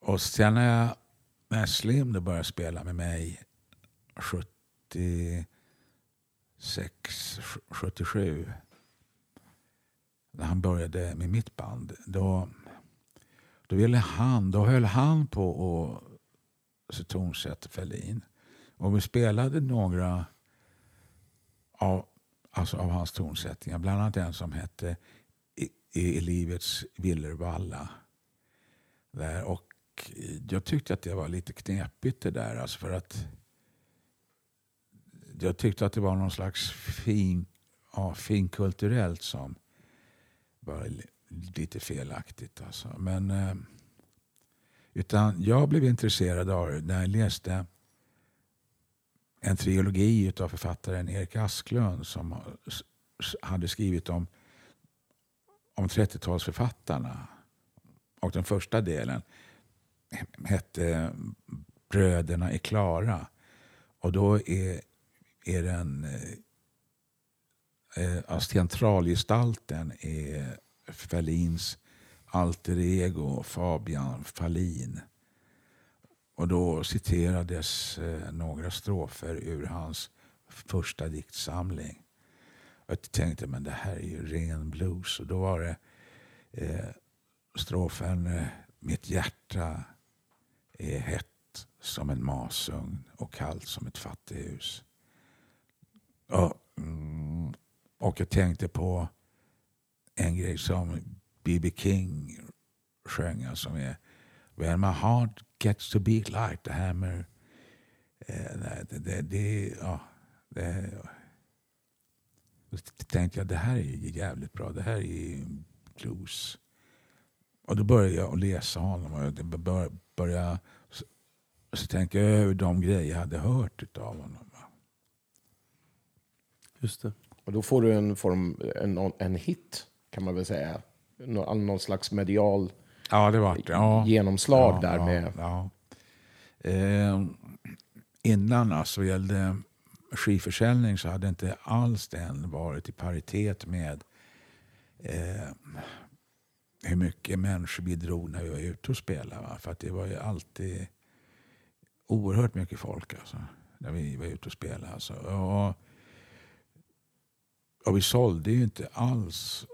och sen när, jag, när Slim då började spela med mig 76, 77 när han började med mitt band, då, då, ville han, då höll han på att tonsätta Ferlin. Och vi spelade några av, alltså av hans tonsättningar. Bland annat en som hette I, I livets villervalla. Där. Och jag tyckte att det var lite knepigt det där. Alltså för att jag tyckte att det var någon slags fin, ja, finkulturellt som var lite felaktigt. Alltså. Men, eh, utan jag blev intresserad av det när jag läste en trilogi av författaren Erik Asklund som hade skrivit om, om 30-talsförfattarna. Och den första delen hette Bröderna är klara. Och då är, är den eh, eh centralgestalten är Ferlins alter ego Fabian Fahlin och då citerades eh, några strofer ur hans första diktsamling. Jag tänkte men det här är ju ren blues. Och då var det eh, strofen eh, Mitt hjärta är hett som en masugn och kallt som ett fattighus. Och, mm, och jag tänkte på en grej som B.B. King sjöng alltså som är When my heart gets to beat like the hammer. Eh, det, det, det, ja, det, då tänkte jag det här är jävligt bra. Det här är blues. Och då började jag läsa honom och började, började så, så tänkte jag över de grejer jag hade hört av honom. Just det. Och då får du en, form, en, en hit, kan man väl säga. Någon, någon slags medial ja, det var, ja, genomslag ja, där med... Eh, innan alltså gällde skivförsäljning så hade inte alls den varit i paritet med eh, hur mycket människor bidrog när vi var ute och spelade. Va? För att det var ju alltid oerhört mycket folk alltså, när vi var ute och spelade. Alltså. Och, och vi sålde ju inte alls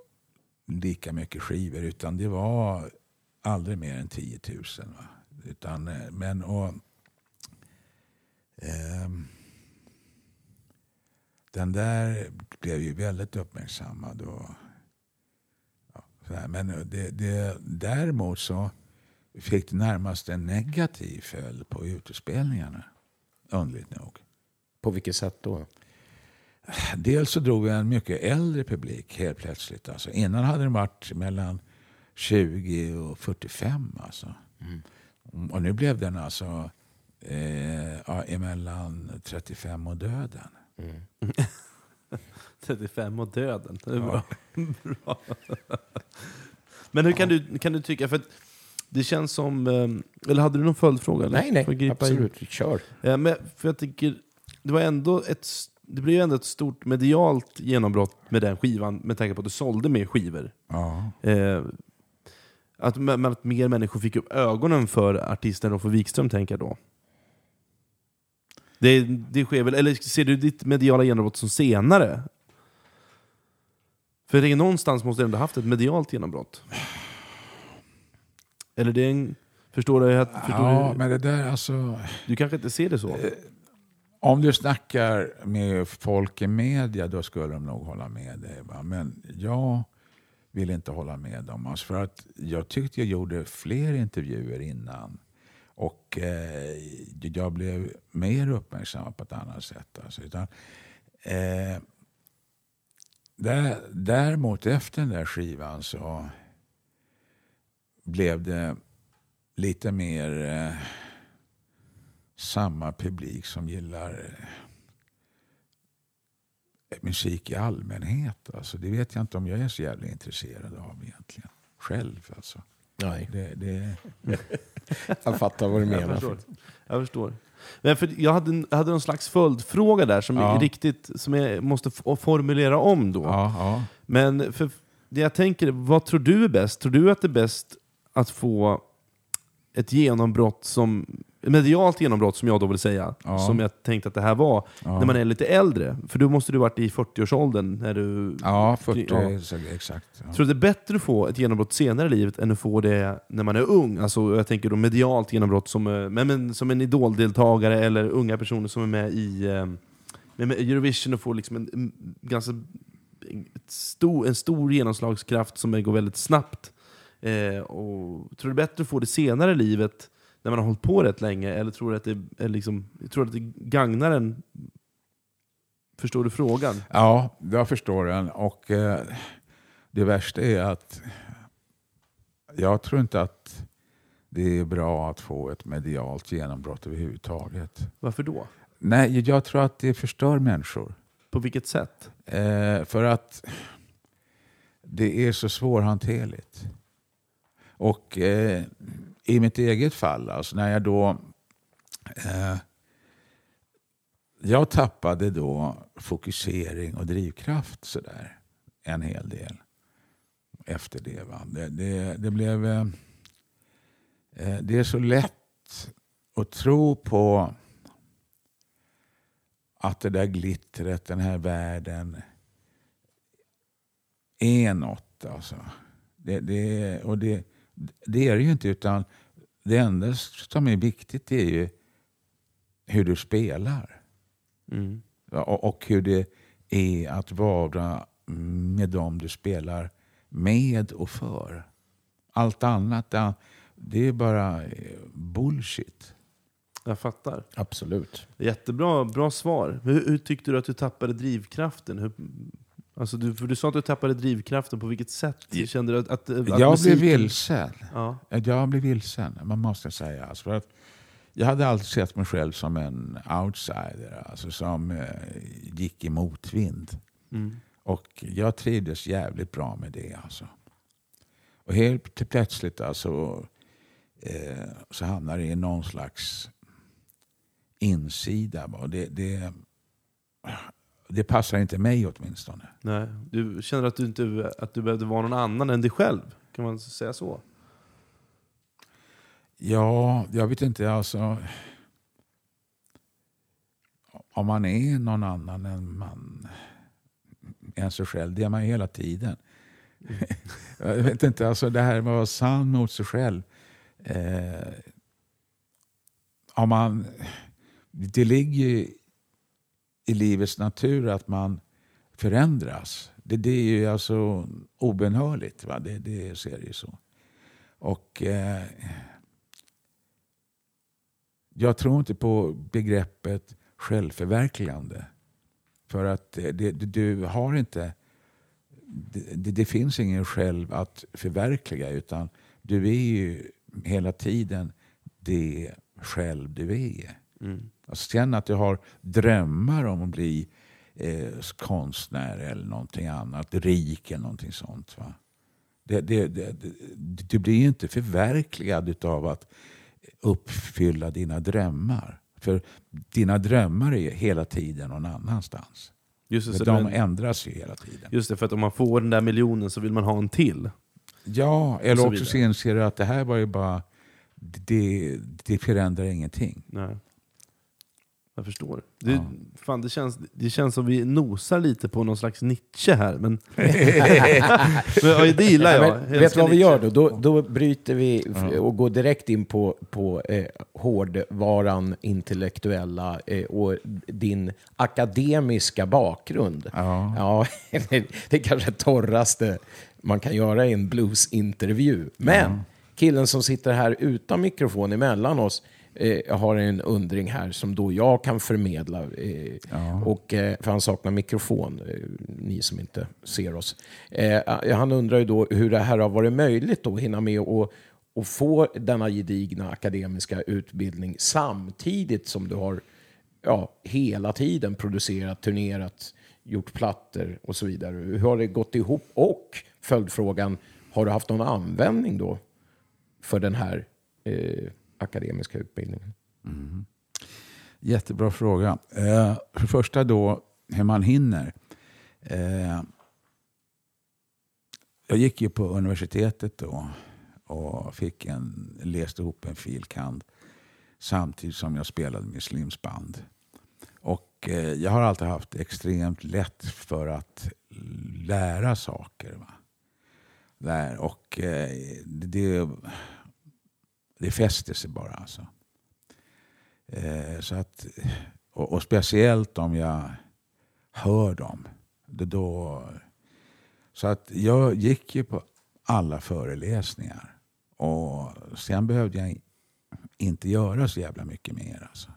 lika mycket skivor utan det var aldrig mer än 10 000. Va? Utan, eh, men, och, eh, den där blev ju väldigt uppmärksammad. Och, ja, så här. Men det, det, däremot så fick det närmast en negativ följd på utespelningarna. Underligt nog. På vilket sätt då? Dels så drog vi en mycket äldre publik helt plötsligt. Alltså, innan hade den varit mellan 20 och 45. Alltså. Mm. Och nu blev den alltså eh, ja, emellan 35 och döden. Mm. 35 och döden. Det är bra. bra. Men hur kan, du, kan du tycka, för att det känns som, eh, eller hade du någon följdfråga? Eller? Nej, nej, gripa in? absolut. Kör. Ja, men för jag tycker, det var ändå ett, det blev ju ändå ett stort medialt genombrott med den skivan, med tanke på att du sålde mer skivor. Ja. Eh, att, men att mer människor fick upp ögonen för artisten Roffe Wikström, tänker jag då. Det, det sker väl, eller ser du ditt mediala genombrott som senare? För jag tänker, någonstans måste du ändå haft ett medialt genombrott. Eller det är en... Förstår du? att- Förstår ja, du? men det där alltså... du kanske inte ser det så? Om du snackar med folk i media då skulle de nog hålla med dig. Va? Men jag ville inte hålla med dem. Alltså för att jag tyckte jag gjorde fler intervjuer innan. Och eh, jag blev mer uppmärksammad på ett annat sätt. Alltså. Utan, eh, där, däremot efter den där skivan så blev det lite mer eh, samma publik som gillar eh, musik i allmänhet. Alltså, det vet jag inte om jag är så jävla intresserad av egentligen. Själv alltså. Nej, Det, det, jag fattar vad du Jag menar. förstår. Jag förstår. Men för jag hade, en, jag hade någon slags följdfråga där som, Ja. är riktigt, som jag måste formulera om då. ja, ja. Men för det jag tänker, vad tror du är bäst? Tror du att det är bäst att få ett genombrott som medialt genombrott som jag då vill säga, Ja. som jag tänkte att det här var, Ja. när man är lite äldre. För då måste du varit i 40-årsåldern när du... ja 40 Ja. exakt. Tror du det är bättre att få ett genombrott senare i livet än att få det när man är ung? Alltså, jag tänker då medialt genombrott som, eh, men, men, som en idoldeltagare eller unga personer som är med i eh, med Eurovision och får liksom en, en ganska stor, en stor genomslagskraft som går väldigt snabbt. Eh, och, tror du det är bättre att få det senare i livet när man har hållit på rätt länge? Eller tror du att det, är liksom, tror att det gagnar en? Förstår du frågan? Ja, jag förstår den. Och eh, det värsta är att jag tror inte att det är bra att få ett medialt genombrott överhuvudtaget. Varför då? Nej, jag tror att det förstör människor. På vilket sätt? Eh, för att det är så svårhanterligt. Och eh, i mitt eget fall, alltså när jag då... Eh, jag tappade då fokusering och drivkraft sådär en hel del efter det. Va? Det, det, det blev... Eh, eh det är så lätt att tro på att det där glittret, den här världen är något. Alltså. Det, det, och det, det är det ju inte, utan det enda som är viktigt är ju hur du spelar. Mm. Och, och hur det är att vara med dem du spelar med och för. Allt annat det- är bara eh, bullshit. Jag fattar. Absolut. Jättebra bra svar. Hur, hur tyckte du att du tappade drivkraften? Hur, alltså du, för du sa att du tappade drivkraften. På vilket sätt kände du att, att, att Jag blev musiken- vilsen. Ja. Jag blev vilsen, man måste säga. Alltså för att jag hade alltid sett mig själv som en outsider, alltså som eh, gick i motvind. Mm. Och jag trivdes jävligt bra med det. Alltså. Och helt plötsligt alltså, eh, så hamnar det i någon slags insida. Och det, det, det passar inte mig åtminstone. Nej. Du kände att du, inte, att du behövde vara någon annan än dig själv? Kan man säga så? Ja, jag vet inte. Alltså, om man är någon annan än man än sig själv, det är man ju hela tiden. jag vet inte, alltså det här med att vara sann mot sig själv. Eh, om man, det ligger ju i livets natur att man förändras. Det, det är ju alltså obenhörligt. Va? Det, det ser ju så. Och eh, jag tror inte på begreppet självförverkligande. För att det, det, du har inte... Det, det finns ingen själv att förverkliga utan du är ju hela tiden det själv du är. Mm. Alltså sen att du har drömmar om att bli eh, konstnär eller någonting annat, rik eller någonting sånt. Va? Det, det, det, du blir ju inte förverkligad av att uppfylla dina drömmar. För dina drömmar är hela tiden någon annanstans. Just det, Men de det, ändras ju hela tiden. just det, för att om man får den där miljonen så vill man ha en till. Ja, Och eller så också så inser du att det här var ju bara... Det, det förändrar ingenting. Nej. Jag förstår. Det, Ja. fan, det, känns, det känns som vi nosar lite på någon slags Nietzsche här. Men, men det gillar jag. Men, vet du vad vi gör då? Då, då bryter vi och går direkt in på, på eh, hårdvaran, intellektuella eh, och din akademiska bakgrund. Ja. Ja, det är kanske torraste man kan göra i en bluesintervju. Men killen som sitter här utan mikrofon emellan oss eh, har en undring här som då jag kan förmedla. Eh, Ja. och, eh, för han saknar mikrofon, eh, ni som inte ser oss. Eh, han undrar ju då hur det här har varit möjligt att hinna med och, och få denna gedigna akademiska utbildning samtidigt som du har ja, hela tiden producerat, turnerat, gjort plattor och så vidare. Hur har det gått ihop? Och följdfrågan, har du haft någon användning då för den här eh, akademiska utbildningen? Mm. Jättebra fråga. Eh, för det första då, hur man hinner. Eh, jag gick ju på universitetet då och fick en, läste ihop en filkand samtidigt som jag spelade med Slims band. Och eh, jag har alltid haft extremt lätt för att lära saker. Va? Där, och eh, det, det, fäster sig bara alltså. Eh, så att, och, och speciellt om jag hör dem. Det då, så att jag gick ju på alla föreläsningar. Och sen behövde jag inte göra så jävla mycket mer. Alltså.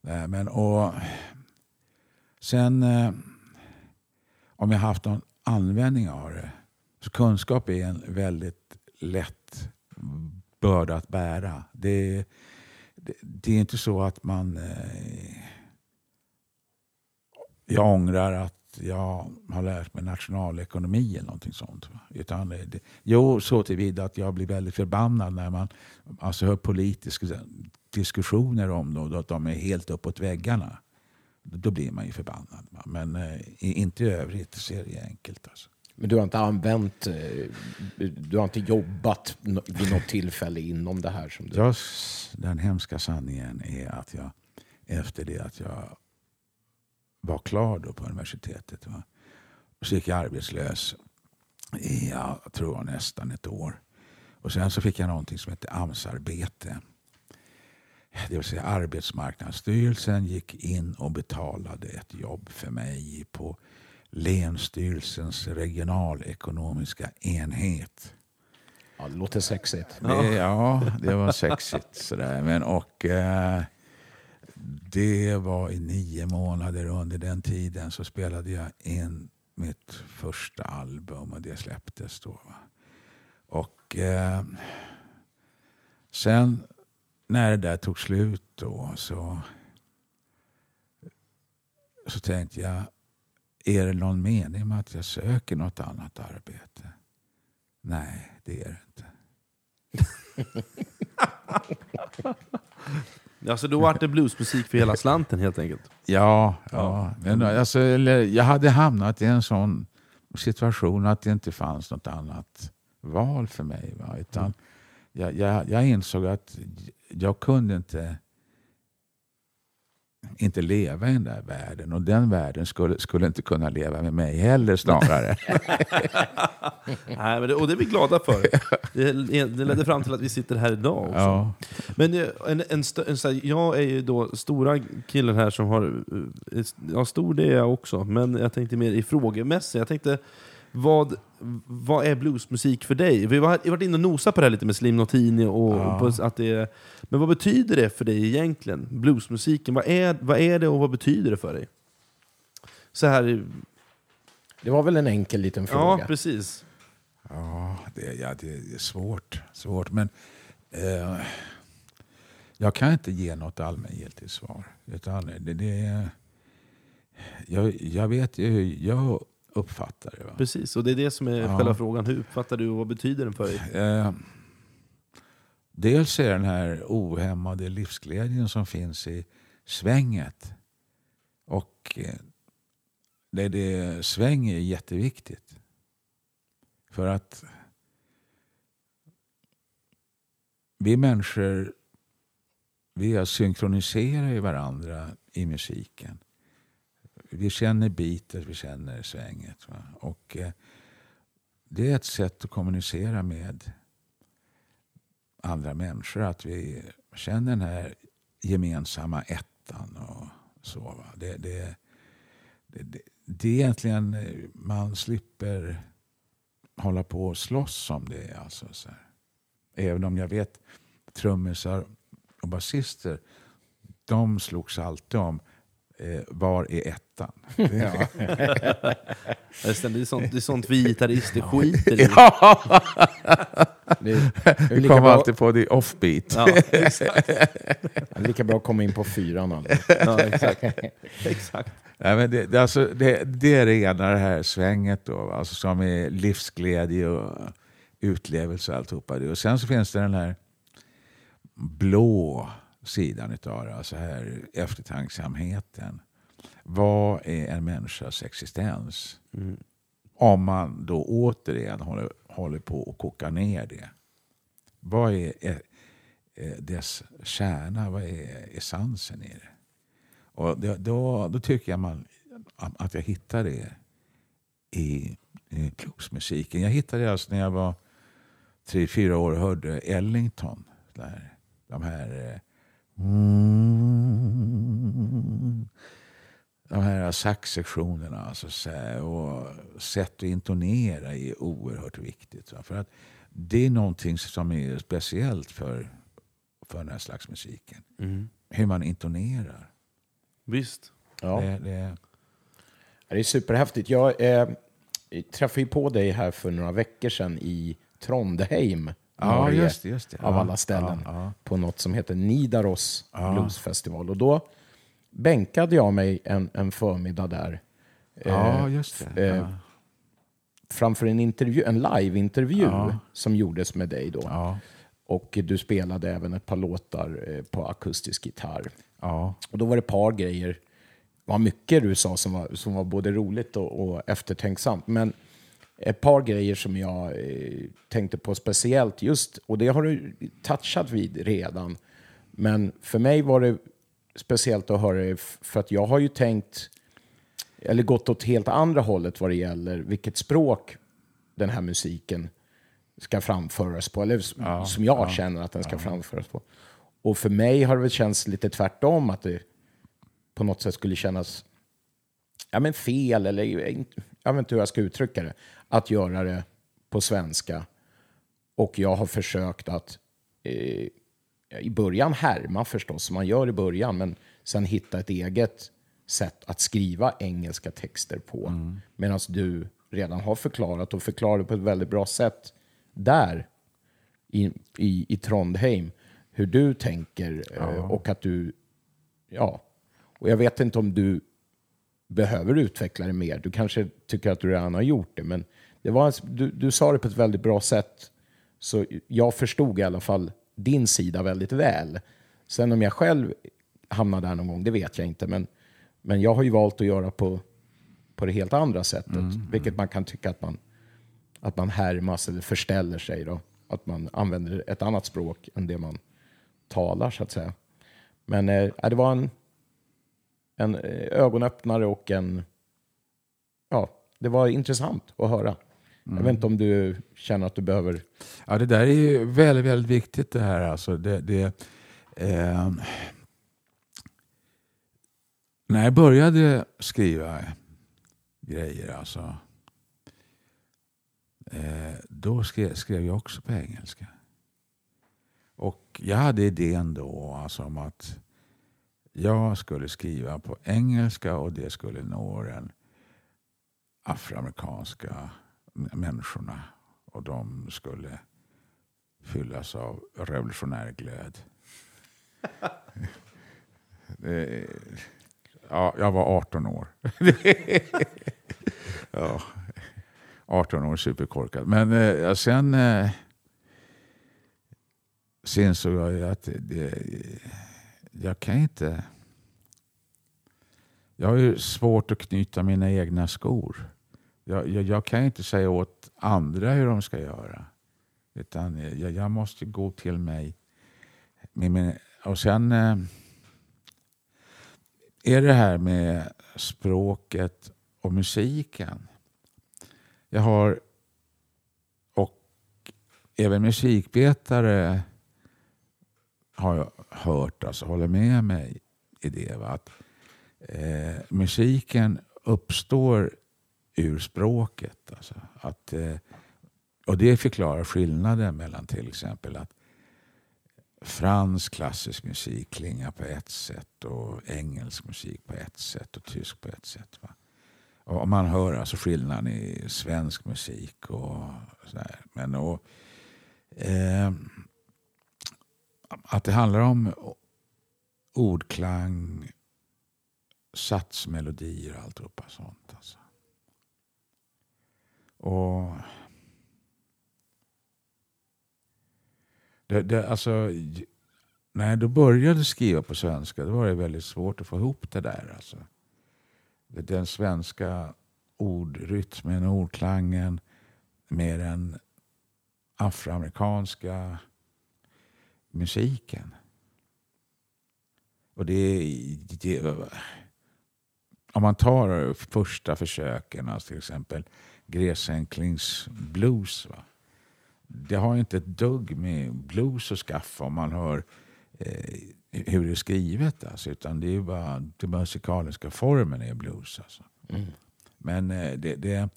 Nej, Men, och, sen eh, om jag haft någon användning av det. Så kunskap är en väldigt lätt börda att bära. Det, det, det är inte så att man... Eh, jag ångrar att jag har lärt mig nationalekonomi eller någonting sånt. Utan eh, det, jo, så tillvida att jag blir väldigt förbannad när man alltså, hör politiska diskussioner om dem, att de är helt uppåt väggarna. Då blir man ju förbannad. Men eh, inte i övrigt så är det enkelt. Alltså. Men du har inte använt, eh, du har inte jobbat vid något tillfälle inom det här? Som du... Jag, den hemska sanningen är att jag efter det att jag var klar då på universitetet va, så gick jag arbetslös i jag tror nästan ett år. Och sen så fick jag någonting som hette AMS-arbete. Det vill säga Arbetsmarknadsstyrelsen gick in och betalade ett jobb för mig på Länsstyrelsens regionalekonomiska enhet. Ja, det låter sexigt. Det, ja, det var sexigt. Sådär. Men, och, eh, det var i nio månader. Under den tiden så spelade jag in mitt första album och det släpptes då. Och eh, sen när det där tog slut då så, så tänkte jag, är det någon mening med att jag söker något annat arbete? Nej, det är det inte. Alltså då vart det bluesmusik för hela slanten helt enkelt. Ja, ja. Men, alltså, jag hade hamnat i en sån situation att det inte fanns något annat val för mig. Va? Utan jag, jag, jag insåg att jag kunde inte, inte leva i den där världen. Och den världen skulle, skulle inte kunna leva med mig heller snarare. Nej, men det, och det är vi glada för. Det, det ledde fram till att vi sitter här idag också. ja. Men eh, en, en, en, jag är ju då stora killen här som har... eh, Ja, stor det är jag också, men jag tänkte mer i frågemässigt. Jag tänkte, vad, vad är bluesmusik för dig? Vi har varit inne och nosat på det här lite med Slim Notini, och, Ja. och att det är, men vad betyder det för dig egentligen? Bluesmusiken, vad är, vad är det och vad betyder det för dig? Så här, Det var väl en enkel liten ja fråga? precis. Ja, det, ja, det är svårt. svårt men eh, jag kan inte ge något allmängiltigt svar. Utan det, det, är- jag, jag vet ju jag uppfattar det. Va? Precis, och det är det som är Ja. själva frågan. Hur uppfattar du och vad betyder den för dig? Eh, dels är den här ohämmade livsglädjen som finns i svänget. Och eh, det, det, sväng är jätteviktigt. För att vi människor vi synkroniserar ju varandra i musiken. Vi känner bitet, vi känner svänget. Va? Och eh, det är ett sätt att kommunicera med andra människor. Att vi känner den här gemensamma ettan och så. Va? Det, det, det, det, det är egentligen, eh, man slipper hålla på och slåss om det. Alltså, så här. Även om jag vet trummisar och basister, de slogs alltid om eh, var är ettan? Ja. Det, Det är sånt, det är sånt vi gitarrister skiter i. Det är, det är Vi lika, kom bra, alltid på det offbeat. Ja, exakt. lika bra att komma in på fyran. Alltså. Ja, exakt. exakt. Nej, men det, det, alltså, det, det är det ena, det här svänget då, alltså, som är livsglädje och utlevelse och alltihopa. det. Och sen så finns det den här blå sidan utav det, alltså här eftertanksamheten. Vad är en människas existens? Mm. Om man då återigen håller, håller på och kokar ner det. Vad är eh, eh, dess kärna? Vad är essensen i det? Och det, då, då tycker jag man, att jag hittar det i, i bluesmusiken. Jag hittade det alltså när jag var tre, fyra år och hörde Ellington. Där, de här eh, de här saxsektionerna alltså, så här, och sätt att intonera är oerhört viktigt. För att det är någonting som är speciellt för, för den här slags musiken. Mm. Hur man intonerar. Visst. Ja. Det, det, Det är superhäftigt. Jag eh, träffade ju på dig här för några veckor sedan i Trondheim, ja, Norge, just det. Just det. av ja, alla ställen, Ja, ja. på något som heter Nidaros Ja. bluesfestival. Och då bänkade jag mig en, en förmiddag där ja eh, eh, Ja. framför en, intervju, en live-intervju Ja. som gjordes med dig då. Ja, Och du spelade även ett par låtar eh, på akustisk gitarr. ja, Och då var det ett par grejer, det var mycket du sa som var, som var både roligt och, och eftertänksamt. Men ett par grejer som jag eh, tänkte på speciellt just, och det har du touchat vid redan. Men för mig var det speciellt att höra det för att jag har ju tänkt, eller gått åt helt andra hållet vad det gäller vilket språk den här musiken ska framföras på, eller som jag känner att den ska framföras på. Och för mig har det väl känts lite tvärtom, att det på något sätt skulle kännas ja, men fel, eller jag vet inte hur jag ska uttrycka det, att göra det på svenska. Och jag har försökt att eh, i början härma förstås, som man gör i början, men sen hitta ett eget sätt att skriva engelska texter på. Mm. Medan du redan har förklarat och förklarat på ett väldigt bra sätt där i, i, i Trondheim hur du tänker eh, och att du, ja, och jag vet inte om du behöver utveckla det mer. Du kanske tycker att du redan har gjort det, men det var, du, du sa det på ett väldigt bra sätt. Så jag förstod i alla fall din sida väldigt väl. Sen om jag själv hamnar där någon gång, det vet jag inte. Men, men jag har ju valt att göra på, på det helt andra sättet. Vilket man kan tycka att man, att man härmas eller förställer sig. Då. Att man använder ett annat språk än det man talar, så att säga. Men eh, det var en, en eh, ögonöppnare och en... Ja, det var intressant att höra. Jag vet inte om du känner att du behöver... Ja, det där är ju väldigt, väldigt viktigt det här. Alltså det, det, ehm, när jag började skriva grejer, alltså, eh, då skrev, skrev jag också på engelska. Och jag hade idén då alltså om att jag skulle skriva på engelska och det skulle nå den afroamerikanska människorna och de skulle fyllas av revolutionär glöd. Ja, jag var 18 år. ja, 18 år, superkorkad. Men eh, sen, eh, sen insåg jag att det, det, jag kan inte... Jag har ju svårt att knyta mina egna skor. Jag, jag, jag kan inte säga åt andra hur de ska göra. Utan jag, jag måste gå till mig. Med min, och sen eh, är det här med språket och musiken. Jag har, och även musikvetare har jag hört, alltså håller med mig i det. Va? Att, eh, musiken uppstår ur språket. Alltså. Att, eh, och det förklarar skillnaden mellan till exempel att fransk klassisk musik klingar på ett sätt och engelsk musik på ett sätt och tysk på ett sätt. Va? Och man hör alltså skillnaden i svensk musik och sådär. Men och, eh, att det handlar om ordklang, satsmelodier och alltihopa sånt. Alltså. Och det, det, alltså, när jag då började skriva på svenska då var det väldigt svårt att få ihop det där. Alltså. Den svenska ordrytmen och ordklangen med den afroamerikanska musiken. Och det, det om man tar första försöken, alltså till exempel Gräsenklings blues. Va? Det har inte ett dugg med blues att skaffa om man hör eh, hur det är skrivet. Alltså, utan det är bara den musikaliska formen är blues. Alltså. Mm. Men eh, det, det,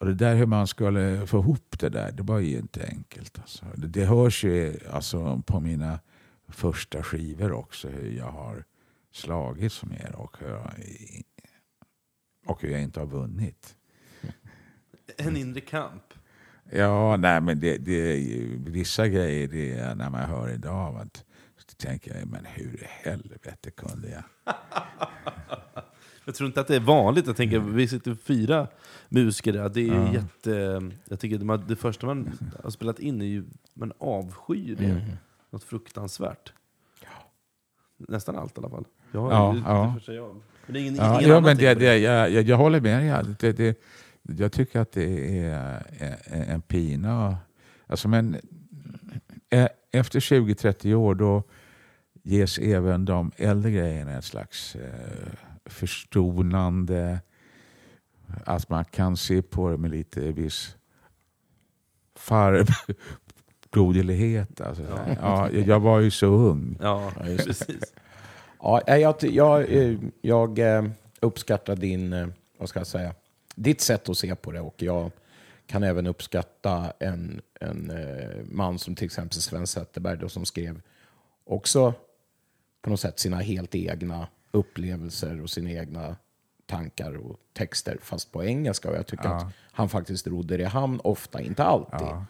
och det där hur man skulle få ihop det där, det var ju inte enkelt. Alltså. Det, det hörs ju alltså, på mina första skivor också hur jag har slagits med och hur jag, och hur jag inte har vunnit. En inre kamp. Ja, nej men det, det är ju, vissa grejer det är när man hör idag att så tänker jag, men hur i helvete kunde jag? Jag tror inte att det är vanligt. Jag tänker, vi sitter fyra musiker där. Det är Ja. jätte... Jag tycker det, det första man har spelat in är ju... Man avskyr det. Mm. Något fruktansvärt. Nästan allt i alla fall. Jag Ja, ja. Det jag, men det är ingen, Ja, ingen ja annan men det, tänker på det, jag, jag, jag håller med dig. Det, det, jag tycker att det är en, en pina. Alltså, men eh, efter 20-30 år då ges även de äldre grejerna ett slags eh, förstonande, att man kan se på det med lite viss farbroderlighet. Alltså. Ja. ja, jag var ju så ung. Ja, precis. Ja, jag, jag, jag eh, uppskattar din, eh, vad ska jag säga, ditt sätt att se på det och jag kan även uppskatta en, en eh, man som till exempel Sven Zetterberg då, som skrev också på något sätt sina helt egna upplevelser och sina egna tankar och texter fast på engelska. Och jag tycker ja. att han faktiskt rodde det i hamn ofta, inte alltid. Ja.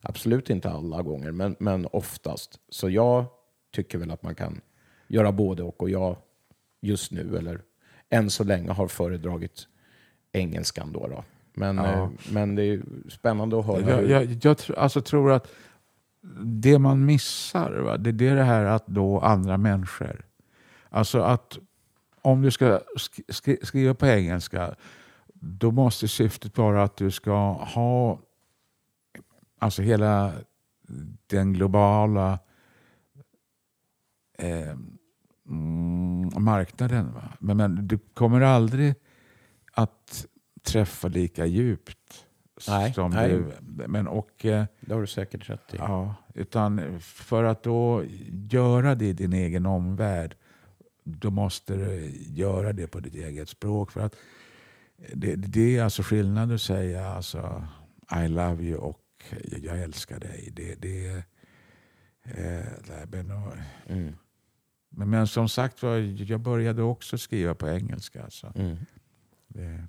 Absolut inte alla gånger, men, men oftast. Så jag tycker väl att man kan göra både och. Och jag just nu, eller än så länge, har föredragit engelskan. Då, då. Men, ja. eh, men det är spännande att höra. Jag, jag, jag tr alltså tror att det man missar, va? det är det här att då andra människor. Alltså att om du ska sk skriva på engelska, då måste syftet vara att du ska ha alltså hela den globala eh, mm, marknaden. Va? Men, men du kommer aldrig att träffa lika djupt. Nej, som nej. Du, men och, eh, det har du säkert rätt i. Ja, utan för att då göra det i din egen omvärld, då måste du göra det på ditt eget språk. För att det, det är alltså skillnad att säga alltså, I love you och jag älskar dig. Det, det, eh, men, mm. men, men, som sagt var, jag började också skriva på engelska. Alltså. Mm. Det,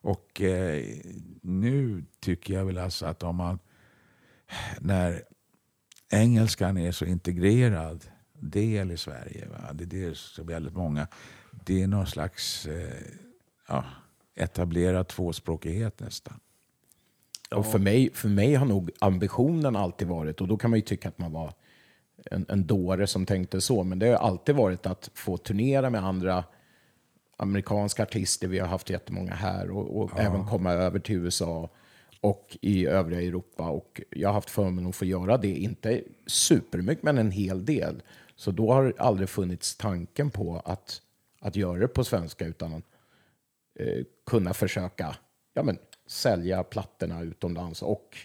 och eh, nu tycker jag väl alltså att om man, när engelskan är så integrerad del i Sverige, va? det är det så väldigt många, det är någon slags eh, ja, etablerad tvåspråkighet nästan. Ja. Och för, mig, för mig har nog ambitionen alltid varit, och då kan man ju tycka att man var en, en dåre som tänkte så, men det har alltid varit att få turnera med andra amerikanska artister, vi har haft jättemånga här, och, och ja. även komma över till USA och i övriga Europa. Och jag har haft förmånen att få göra det, inte supermycket, men en hel del. Så då har det aldrig funnits tanken på att, att göra det på svenska, utan att eh, kunna försöka ja, men, sälja plattorna utomlands. Och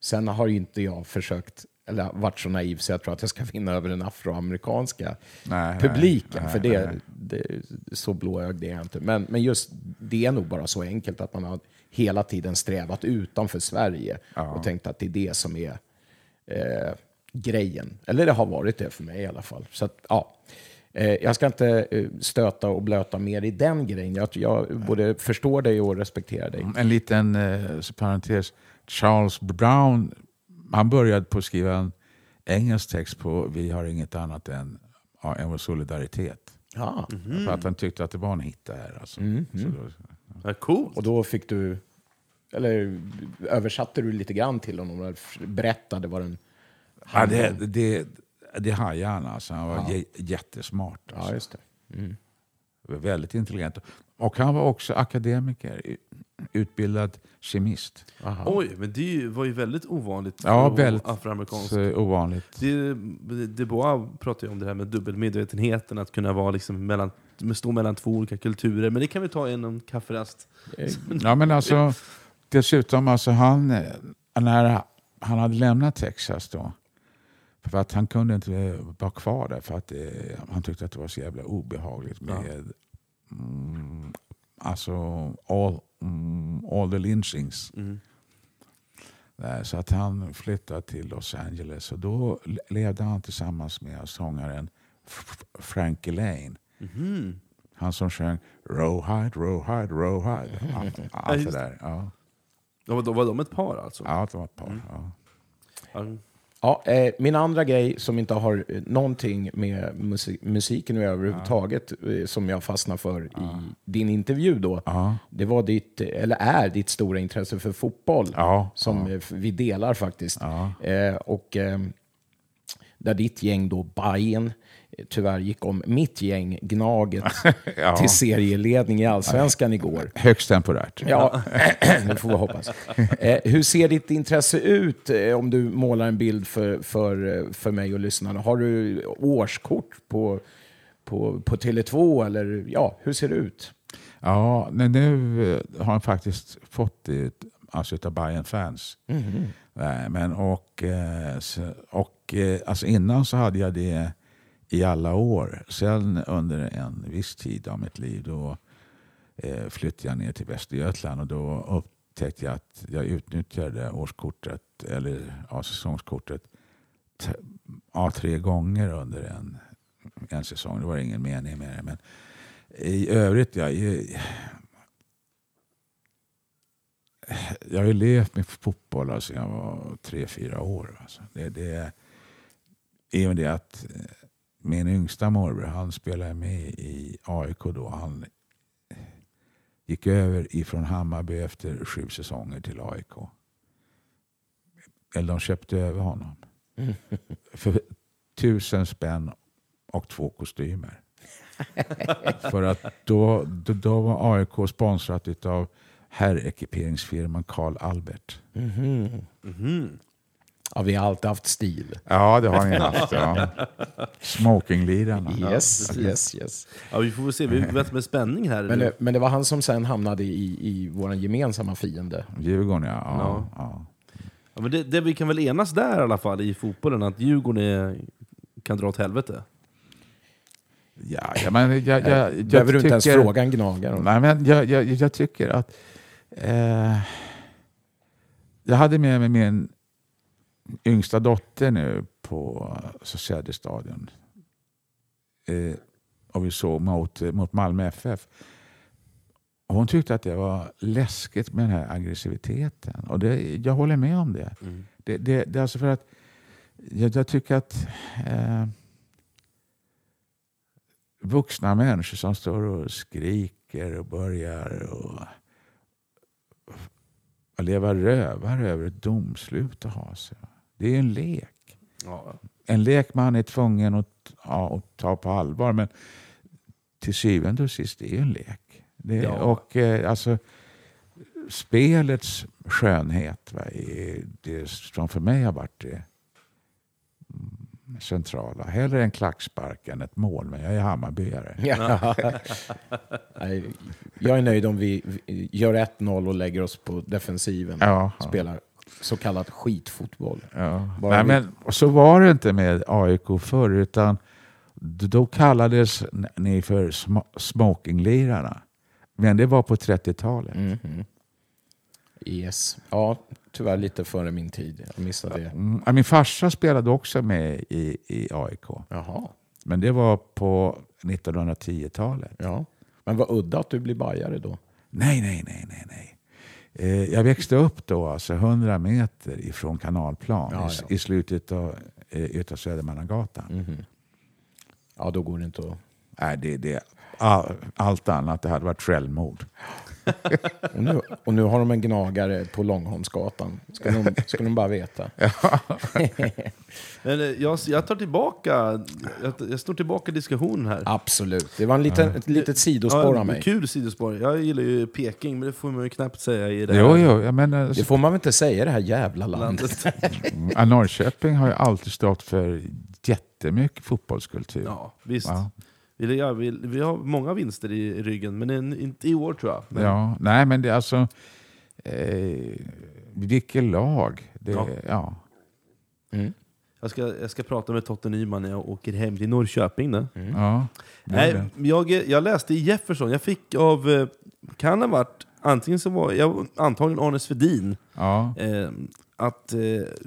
sen har inte jag försökt eller varit så naiv så jag tror att jag ska vinna över den afroamerikanska nej, publiken. Nej, för det, nej. det, så blåögd är jag inte. Men, men just det är nog bara så enkelt att man har hela tiden strävat utanför Sverige ja. och tänkt att det är det som är eh, grejen. Eller det har varit det för mig i alla fall. Så att, ja. Eh, jag ska inte eh, stöta och blöta mer i den grejen. Jag, jag både förstår dig och respekterar dig. En liten eh, parentes. Charles Brown han började på att skriva en engelsk text på Vi har inget annat än, än vår solidaritet. Ja. Mm -hmm. För att han tyckte att det var en hit där. Alltså. Mm -hmm. då, ja, cool. Och då fick du, eller översatte du lite grann till honom och berättade vad den Ja, det, det, det hajade han alltså. Han var ja. jättesmart. Alltså. Ja, just det. Mm. Väldigt intelligent. Och han var också akademiker utbildad kemist. Aha. Oj, men det var ju väldigt ovanligt ja, väldigt afroamerikanskt. ovanligt. Det, Debois pratar ju om det här med dubbelmedvetenheten, att kunna vara liksom mellan, stå mellan två olika kulturer. Men det kan vi ta i en kafferast. Ja, men alltså, dessutom, alltså han, när han hade lämnat Texas då, för att han kunde inte vara kvar där för att det, han tyckte att det var så jävla obehagligt med ja. mm, alltså all, mm, all the lynchings. Mm. Så att han flyttade till Los Angeles och då levde han tillsammans med sångaren Frankie Lane. Mm. Han som sjöng Rowhide, Rowhide, Rowhide. Allt det där. Ja. Var, var de ett par alltså? Ja, de var ett par. Mm. Ja. Ja, eh, min andra grej som inte har eh, någonting med musik, musiken överhuvudtaget, eh, som jag fastnade för ja. i din intervju då, ja. det var ditt, eller är ditt stora intresse för fotboll, ja. som eh, vi delar faktiskt. Eh, och eh, där ditt gäng då, Bayern tyvärr gick om mitt gäng, Gnaget, Ja. till serieledning i Allsvenskan igår. Högst temporärt. Ja, det får vi hoppas. Eh, hur ser ditt intresse ut eh, om du målar en bild för, för, eh, för mig och lyssnarna? Har du årskort på, på, på Tele2 eller ja, hur ser det ut? Ja, men nu har han faktiskt fått det alltså utav Bayern fans. Nej, Men och, och alltså innan så hade jag det i alla år. Sen under en viss tid av mitt liv då eh, flyttade jag ner till Västergötland och då upptäckte jag att jag utnyttjade årskortet eller ja, säsongskortet ja, tre gånger under en, en säsong. Det var ingen mening med det. Men i övrigt, jag, jag har ju levt med fotboll alltså jag var tre, fyra år. Alltså. Det, det, I och med det att eh, min yngsta morbror, han spelade med i AIK då. Han gick över ifrån Hammarby efter sju säsonger till AIK. Eller de köpte över honom. För tusen spänn och två kostymer. För att då, då, då var AIK sponsrat av herrekiperingsfirman Karl Albert. Ja, vi har alltid haft stil. Ja, det har ni haft. Ja. Smokinglirarna. Yes, yes, yes. Ja, vi får väl se. Vi väntar med spänning här. Men det, men det var han som sen hamnade i, i vår gemensamma fiende. Djurgården, ja. ja, Ja. ja. Ja, men det, det vi kan väl enas där i alla fall i fotbollen, att Djurgården är, kan dra åt helvete. ja, ja men jag, jag, jag, Behöver du inte ens tycker- fråga en gnagare. Nej, men jag, jag, jag tycker att... Eh, jag hade med mig min yngsta dotter nu på Söderstadion. Eh, och vi såg mot, mot Malmö FF. Och hon tyckte att det var läskigt med den här aggressiviteten. Och det, jag håller med om det. Det, det, det är alltså för att jag, jag tycker att eh, vuxna människor som står och skriker och börjar och, och leva rövare över ett domslut att ha sig. Det är en lek. Ja. En lek man är tvungen att, ja, att ta på allvar. Men till syvende och sist det är ju en lek. Det, Ja. Och eh, alltså spelets skönhet va, är det som för mig har varit det centrala. Hellre en klackspark än ett mål, men jag är Hammarbyare. Ja. Jag är nöjd om vi gör 1-0 och lägger oss på defensiven. Ja, ja. Spelar så kallad skitfotboll. Ja. Nej, men så var det inte med AIK förr, utan då kallades ni för sm- smokinglirarna. Men det var på 30-talet. Mhm. Yes. Ja, tyvärr lite före min tid. Jag missade det. Mm. Min farsa spelade också med i, i AIK. Jaha. Men det var på 1910-talet. Ja. Men vad udda att du blir bajare då. Nej, nej, nej, nej, nej. Eh, jag växte upp då, alltså 100 meter ifrån Kanalplan Ja, i, ja. i slutet av eh, utav Södermannagatan. Mhm. Ja, då går det inte att... Nej, det, det, all, allt annat det hade varit självmord. Och nu, och nu har de en gnagare på Långholmsgatan. Ska de, ska de bara veta. Men eh, jag, jag tar tillbaka, jag, jag står tillbaka i diskussionen här. Absolut. Det var en liten, ett litet sidospår av mig. Kul sidospår. Jag gillar ju Peking, men det får man ju knappt säga i det Jo, här jo, jag menar, Det får man väl inte säga i det här jävla landet. landet. ja, Norrköping har ju alltid stått för jättemycket fotbollskultur. Ja, visst. Ja. Vi, ja, vi, vi har många vinster i, ryggen, men en, inte i år tror jag. Men, Ja, nej, men det är alltså... Eh, vilket lag? Det, Ja. ja. Mm. jag, ska, jag ska prata med Totte Nyman när jag åker hem till Norrköping. Nu. Ja, Nej, jag, jag läste i Jefferson, jag fick av, eh, kan ha varit, antingen så var jag, antagligen Arne Svedin, ja. eh, att eh,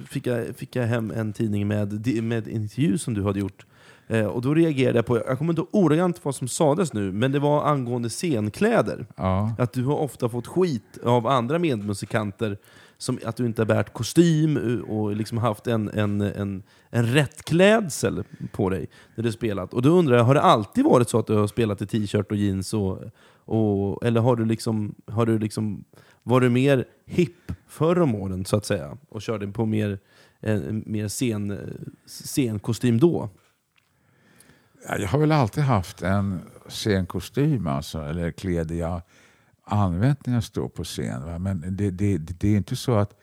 fick, jag, fick jag hem en tidning med, med intervju som du hade gjort. Eh, och då reagerade jag på, jag kommer inte ordagrant vad som sades nu, men det var angående scenkläder. ja. Att du har ofta fått skit av andra medmusikanter, som att du inte har bärt kostym och liksom haft en, en, en, en rätt klädsel på dig när du spelat. Och då undrar jag, har det alltid varit så att du har spelat i t-shirt och jeans? Och, och, eller har du liksom, har du liksom, var du mer hipp förr om åren så att säga? Och körde på mer, en, mer scen, scenkostym då? Jag har väl alltid haft en scenkostym, alltså, eller kläder jag använt när jag står på scen. Va? Men det, det, det är inte så att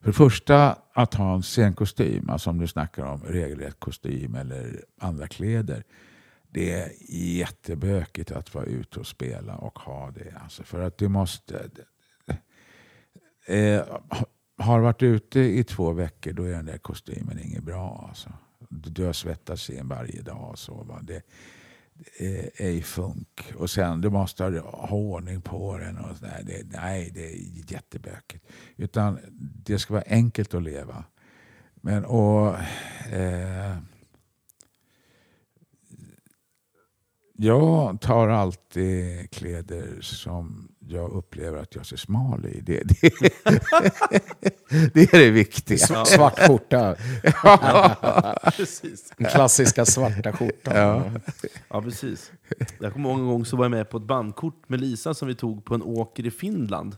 för det första, att ha en scenkostym, alltså om du snackar om regelrätt kostym eller andra kläder. Det är jättebökigt att vara ute och spela och ha det. Alltså för att du måste... Eh, har varit ute i två veckor, då är den där kostymen inget bra. Alltså. Dösvettas in varje dag. Och så, va? Det, är ej funk. Och sen du måste ha ordning på den. Och där. Det, nej, det är jättebökigt. Utan det ska vara enkelt att leva. Men och... Eh, jag tar alltid kläder som jag upplever att jag ser smal i. Det, det, det är det viktiga. Svart skjorta. Ja, precis. Den klassiska svarta skjortan. Ja. Ja, precis. Jag kommer ihåg en gång så var jag med på ett bandkort med Lisa som vi tog på en åker i Finland.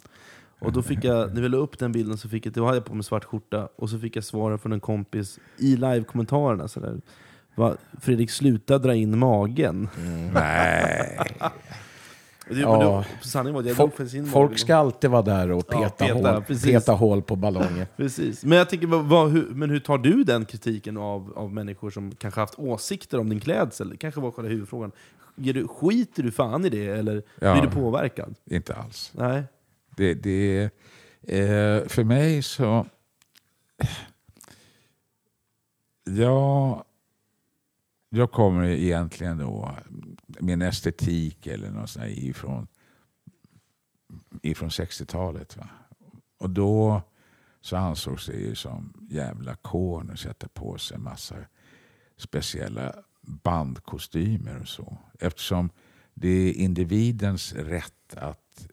Och då fick jag, när vi la upp den bilden så fick jag, då hade jag på mig svart skjorta och så fick jag svaren från en kompis i live-kommentarerna. Fredrik, sluta dra in magen. Nej. Det, Ja. jag Folk, folk ska alltid vara där och Ja, peta, peta, hål, precis. peta hål på ballonger. Precis. Men jag tänker, vad, hur, men hur tar du den kritiken av, av människor som kanske haft åsikter om din klädsel? Det kanske var själva huvudfrågan. Ger du, skiter du fan i det, eller Ja. blir du påverkad? Inte alls. Nej. Det, det, eh, för mig så... Ja, jag kommer egentligen då, min estetik eller något sånt ifrån, ifrån 60-talet. Va? Och då så ansågs det ju som jävla korn att sätta på sig en massa speciella bandkostymer och så. Eftersom det är individens rätt att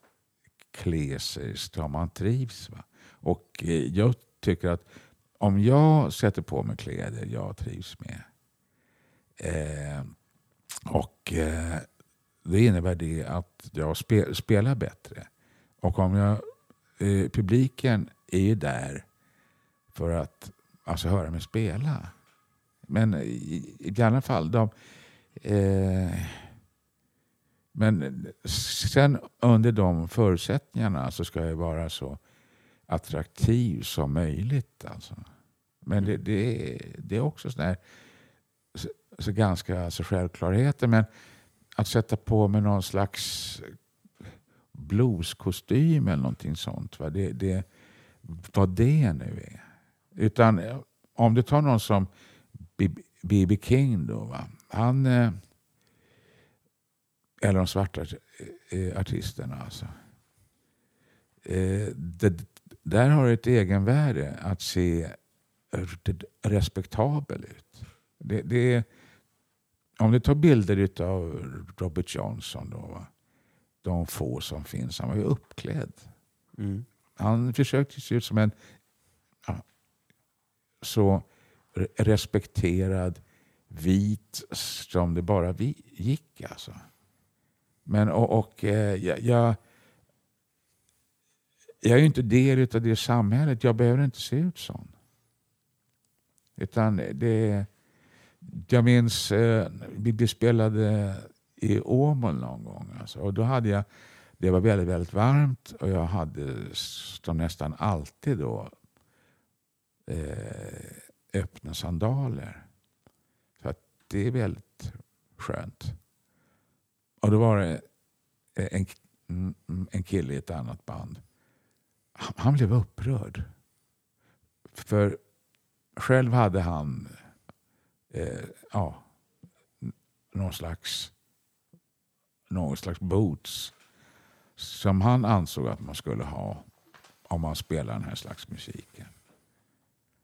klä sig som man trivs. Va? Och eh, jag tycker att om jag sätter på mig kläder jag trivs med eh, och eh, det innebär det att jag spe, spelar bättre. Och om jag, eh, publiken är ju där för att alltså, höra mig spela. Men i, i alla fall, de, eh, men sen under de förutsättningarna så ska jag vara så attraktiv som möjligt. Alltså. Men det, det, är- det är också sådär. här, så, ganska alltså självklarheter. Men att sätta på mig någon slags blueskostym eller någonting sånt. Va? Det, det, vad det nu är. Utan eh, om du tar någon som B.B. King då. Va? Han... Eh, eller de svarta eh, eh artisterna alltså. Eh, det, där har det ett egenvärde att se respektabel ut. Det, det är, om du tar bilder av Robert Johnson, då, va? de få som finns, han var ju uppklädd. Mm. Han försökte se ut som en ja, så re- respekterad vit som det bara gick. Alltså. Men och, och eh, jag, jag, jag är ju inte del av det samhället. Jag behöver inte se ut sån. Utan det... Jag minns eh, vi spelade i Åmål någon gång. Alltså, och då hade jag, det var väldigt, väldigt varmt och jag hade som nästan alltid då eh, öppna sandaler. Så att det är väldigt skönt. Och då var det eh, en, mm, en kille i ett annat band. Han, han blev upprörd. För själv hade han eh, ja, någon slags någon slags boots som han ansåg att man skulle ha om man spelar den här slags musiken.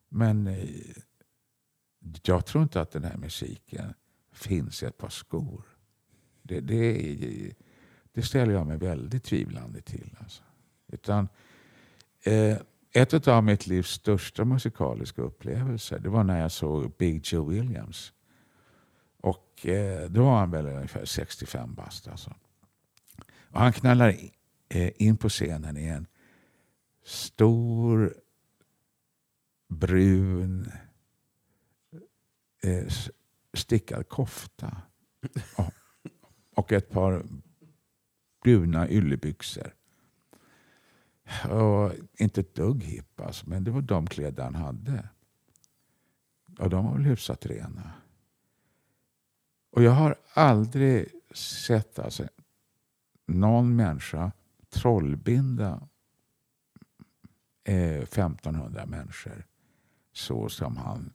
Men eh, jag tror inte att den här musiken finns i ett par skor. Det, det, det ställer jag mig väldigt tvivlande till. Alltså. Utan, eh, ett av mitt livs största musikaliska upplevelser det var när jag såg Big Joe Williams. Och eh, då var han väl ungefär 65 bast. Alltså. Och han knallar in, eh, in på scenen i en stor brun eh, stickad kofta och, och ett par bruna yllebyxor. Och inte ett dugg hipp alltså, men det var de kläder han hade. Och de var väl hyfsat rena. Och jag har aldrig sett alltså, någon människa trollbinda eh, 1500 människor så som han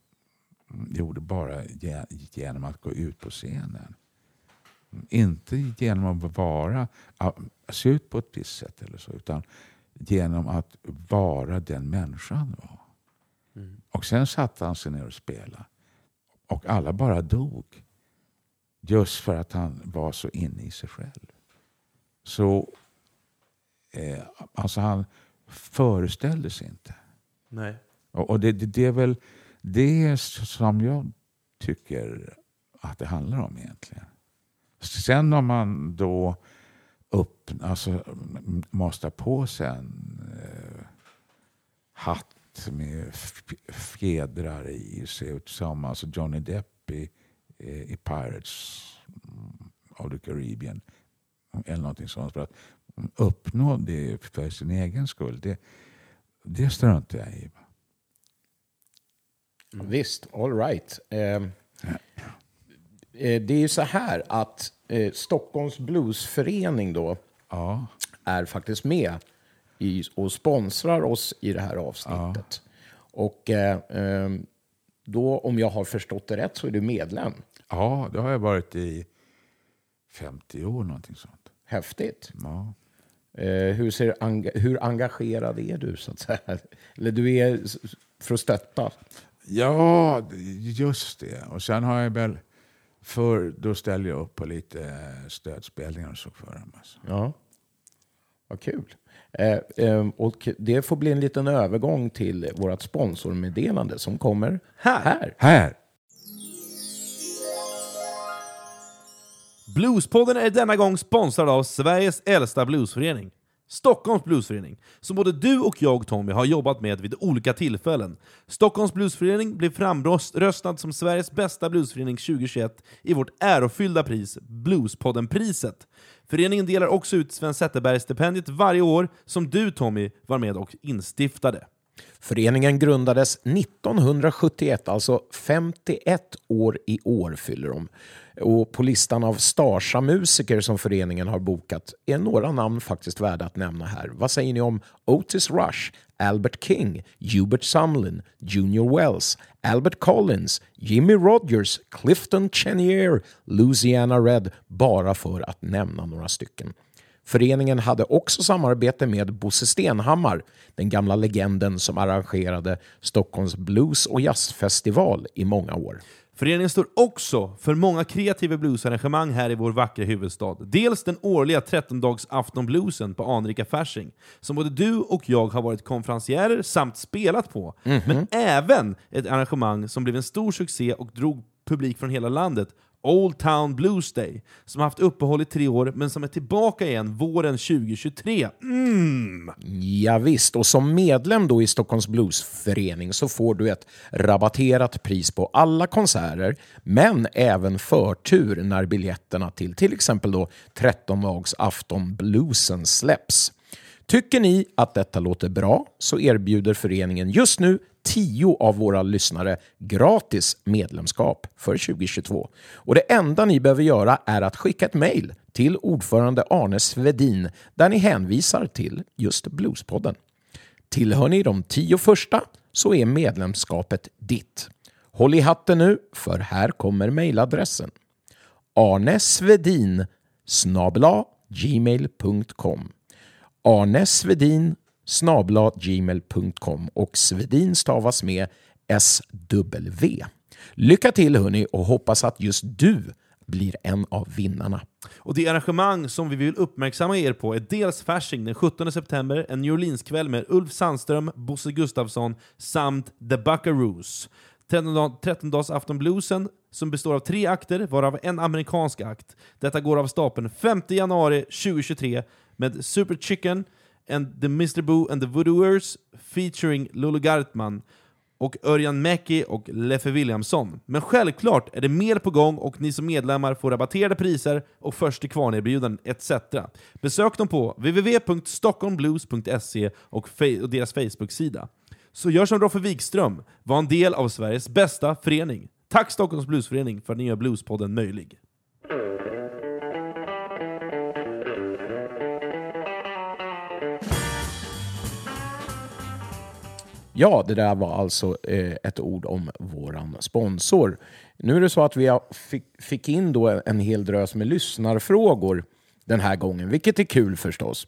gjorde bara genom att gå ut på scenen. Inte genom att vara, se ut på ett visst sätt eller så, utan genom att vara den människan var. Mm. Och sen satte han sig ner och spelade. Och alla bara dog. Just för att han var så inne i sig själv. Så eh, alltså han föreställde sig inte. Nej. Och, och det, det, det, är väl det som jag tycker att det handlar om egentligen. Sen om man då upp, alltså, måste på sig en eh, hatt med fjädrar i, ser ut som alltså Johnny Depp i, i Pirates of the Caribbean. Eller någonting sånt. För att uppnå det för sin egen skull, det, det struntar jag i. Mm. Visst, all right. Eh, det är ju så här att eh, Stockholms Bluesförening då ja. är faktiskt med i, och sponsrar oss i det här avsnittet. Ja. Och eh, ehm, då, om jag har förstått det rätt, så är du medlem. Ja, det har jag varit i 50 år, någonting sånt. Häftigt. Ja. Eh, hur, ser, hur engagerad är du, så att säga? Eller du är för att stötta? Ja, just det. Och sen har jag väl... För då ställer jag upp på lite stödspelningar och så för dem. Alltså. Ja, vad kul. Eh, eh, och det får bli en liten övergång till vårt sponsormeddelande som kommer här. Här! här. Bluespodden är denna gång sponsrad av Sveriges äldsta bluesförening. Stockholms bluesförening, som både du och jag Tommy har jobbat med vid olika tillfällen. Stockholms bluesförening blev framröstad som Sveriges bästa bluesförening 2021 i vårt ärofyllda pris, Bluespodden-priset. Föreningen delar också ut Sven Zetterberg-stipendiet varje år, som du Tommy var med och instiftade. Föreningen grundades 1971, alltså 51 år i år fyller de. Och på listan av Starsa-musiker som föreningen har bokat är några namn faktiskt värda att nämna här. Vad säger ni om Otis Rush, Albert King, Hubert Sumlin, Junior Wells, Albert Collins, Jimmy Rogers, Clifton Chenier, Louisiana Red, bara för att nämna några stycken. Föreningen hade också samarbete med Bosse Stenhammar, den gamla legenden som arrangerade Stockholms blues och jazzfestival i många år. Föreningen står också för många kreativa bluesarrangemang här i vår vackra huvudstad. Dels den årliga 13-dags aftonbluesen på anrika Fasching, som både du och jag har varit konferencierer samt spelat på. Mm -hmm. Men även ett arrangemang som blev en stor succé och drog publik från hela landet, Old Town Blues Day, som haft uppehåll i tre år men som är tillbaka igen våren 2023. Mm. Ja, visst, och som medlem då i Stockholms Bluesförening så får du ett rabatterat pris på alla konserter, men även förtur när biljetterna till till exempel då 13-dags afton bluesen släpps. Tycker ni att detta låter bra så erbjuder föreningen just nu tio av våra lyssnare gratis medlemskap för 2022. Och det enda ni behöver göra är att skicka ett mejl till ordförande Arne Svedin där ni hänvisar till just Bluespodden. Tillhör ni de tio första så är medlemskapet ditt. Håll i hatten nu, för här kommer mejladressen. arnesvedin gmail.com Arne Svedin gmail.com och Svedin stavas med SW. Lycka till hörni och hoppas att just du blir en av vinnarna. Och Det arrangemang som vi vill uppmärksamma er på är dels Fasching den 17 september, en New Orleans-kväll med Ulf Sandström, Bosse Gustafsson samt The Buckaroos. 13-dagsafton bluesen som består av tre akter, varav en amerikansk akt. Detta går av stapeln 5 januari 2023 med Super Chicken, and the Mr. Boo and the Voodooers featuring Lulu Gartman. och Örjan Mäki och Leffe Williamson. Men självklart är det mer på gång och ni som medlemmar får rabatterade priser och först till kvarn-erbjudanden etc. Besök dem på www.stockholmblues.se och, och deras Facebook-sida. Så gör som Roffe Wikström, var en del av Sveriges bästa förening. Tack Stockholms Bluesförening för att ni gör Bluespodden möjlig. Ja, det där var alltså eh, ett ord om våran sponsor. Nu är det så att vi fick, fick in då en hel drös med lyssnarfrågor den här gången, vilket är kul förstås.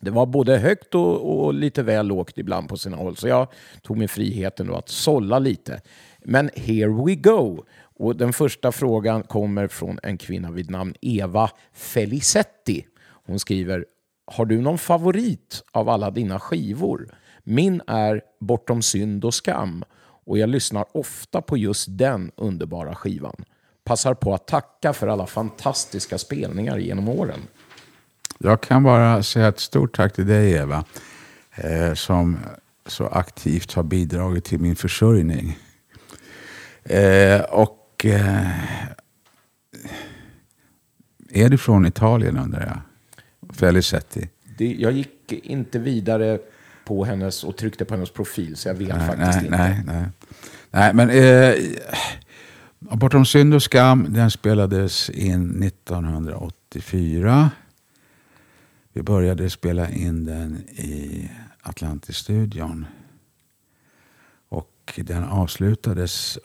Det var både högt och, och, lite väl lågt ibland på sina håll, så jag tog mig friheten då att sålla lite. Men here we go! Och den första frågan kommer från en kvinna vid namn Eva Felicetti. Hon skriver Har du någon favorit av alla dina skivor? Min är Bortom synd och skam och jag lyssnar ofta på just den underbara skivan. Passar på att tacka för alla fantastiska spelningar genom åren. Jag kan bara säga ett stort tack till dig Eva, eh, som så aktivt har bidragit till min försörjning. Eh, och eh, Är du från Italien undrar jag? Felicetti. Det, jag gick inte vidare på hennes och tryckte på hennes profil så jag vet nej, faktiskt nej, inte. Nej, nej. nej men eh, Bortom synd och skam den spelades in 1984. Vi började spela in den i Atlantis-studion. Och den avslutades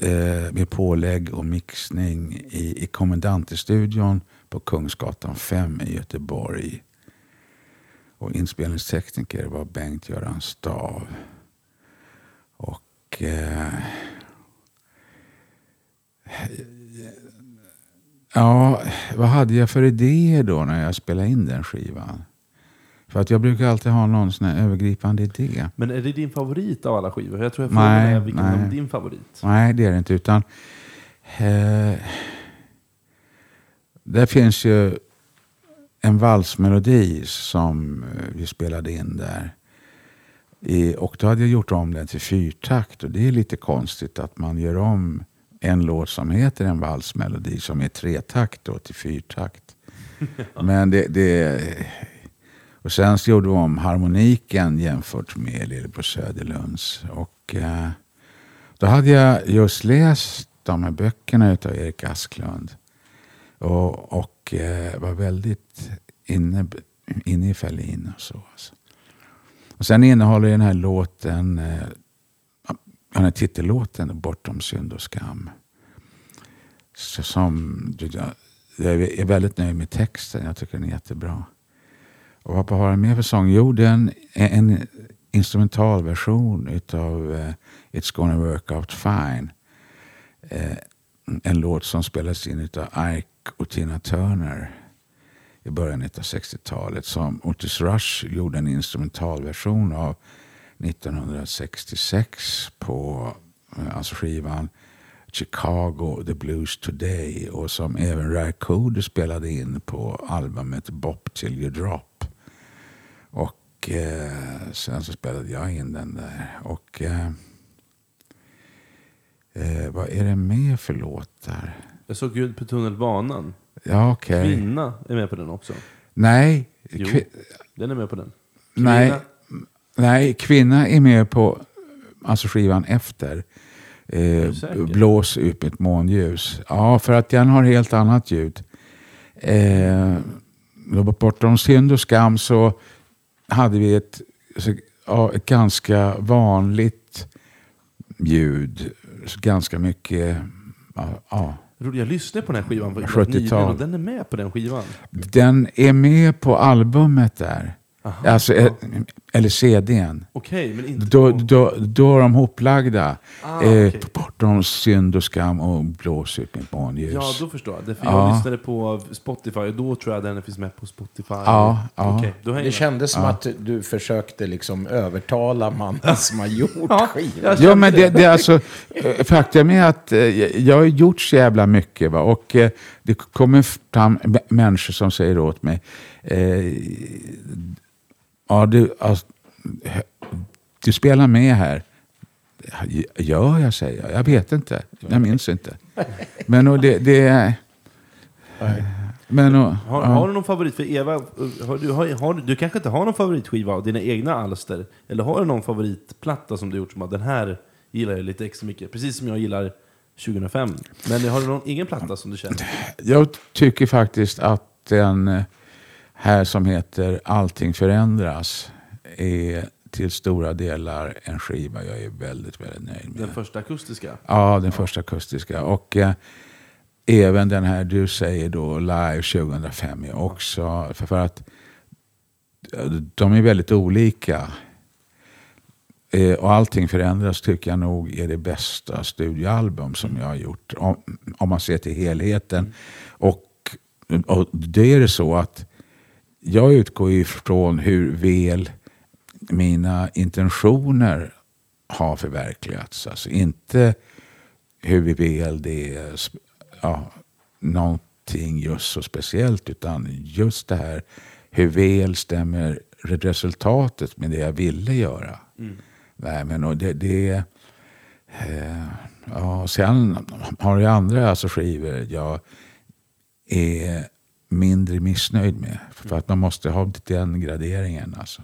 eh, med pålägg och mixning i, i Kommendantestudion på Kungsgatan 5 i Göteborg. Och inspelningstekniker var Bengt-Göran Stav. Och... Eh, ja, vad hade jag för idéer då när jag spelade in den skivan? För att jag brukar alltid ha någon sån övergripande idé. Men är det din favorit av alla skivor? Jag tror jag Nej, frågade vilken nej. är din favorit. Nej, det är det inte. Utan eh, det finns ju en valsmelodi som eh, vi spelade in där. Och då hade jag gjort om den till fyrtakt och det är lite konstigt att man gör om en låt som heter en valsmelodi som är tretakt då till fyrtakt. Men det, det, och sen så gjorde vi om harmoniken jämfört med Lillebror Söderlunds. Och eh, då hade jag just läst de här böckerna utav Erik Asklund. Och, och eh, var väldigt inne, inne i Ferlin och så. Alltså. Och sen innehåller den här låten, eh, den här titellåten, Bortom synd och skam. Så som, jag är väldigt nöjd med texten, jag tycker den är jättebra. Och vad har den med för sång? Jo, den är en instrumentalversion utav eh, It's gonna work out fine. Eh, en låt som spelas in utav Ike och Tina Turner i början av 60-talet som Otis Rush gjorde en instrumentalversion av 1966 på eh, alltså skivan Chicago The Blues Today och som även Ray Cooder spelade in på albumet Bop Till You Drop. Och eh, sen så spelade jag in den där. Och eh, eh, vad är det mer för låtar? Jag såg Gud på tunnelbanan. Ja, okej. Kvinna är med på den också. Nej, Jo. kvi- Den är med på den. nej, Kvinna. nej, kvinna är med på alltså skivan efter. Eh, säker? blås ut mitt månljus. Ja, för att den har helt annat ljud. Eh, då bortom synd och skam så hade vi ett, så, ja, ett ganska vanligt ljud. Så ganska mycket, ja, ja. Jag lyssnade på den här skivan på 70-tal. nyligen och den är med på den skivan. Den är med på albumet där. Aha. Alltså, eh, eller CDn. Okej, men inte Då, på... då, då är de hoplagda. Ah, eh, okej. Bortom synd och skam och blås ut mitt månljus. Ja, då förstår jag. Därför Ja. jag lyssnade på Spotify och då tror jag den finns med på Spotify. Ja, ja. Okej, då Det kändes som att du försökte liksom övertala mannen som har gjort skivan. jag Ja, men det, det är alltså, eh, faktum är att eh, jag har gjort så jävla mycket. Va? Och eh, det kommer fram människor som säger åt mig, eh, ja, du, alltså, du spelar med här. Gör jag, säger jag. Jag vet inte. Jag minns inte. Men och det, det är... Men, och, Har, ja. har du någon favorit? För Eva, har du, har, har, du kanske inte har någon favoritskiva av dina egna alster? Eller har du någon favoritplatta som du gjort som att den här gillar jag lite extra mycket? Precis som jag gillar 2005. Men har du någon egen platta som du känner? Jag tycker faktiskt att den eh, här som heter Allting förändras är till stora delar en skiva jag är väldigt, väldigt nöjd med. Den första akustiska? Ja, den första akustiska. Och eh, även den här du säger då, Live 2005, är också... För, för att de är väldigt olika. Eh, och allting förändras tycker jag nog är det bästa studioalbum som jag har gjort. Om, om man ser till helheten. Och, och det är det så att jag utgår ifrån hur väl mina intentioner har förverkligats. Alltså inte hur väl det är ja, någonting just så speciellt utan just det här hur väl stämmer resultatet med det jag ville göra. Nej, men och det, det eh, ja, Sen har jag andra alltså skivor jag är mindre missnöjd med. För att man måste ha den graderingen. Alltså.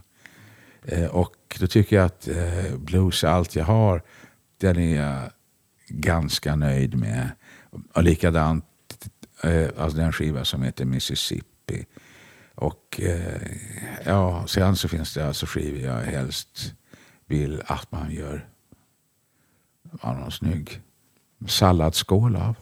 Eh, och då tycker jag att eh, blues, allt jag har, den är jag ganska nöjd med. Och likadant eh, alltså den skiva som heter Mississippi. Och eh, ja, sen så finns det alltså skivor jag helst vill att man gör ja, någon snygg salladsskål av.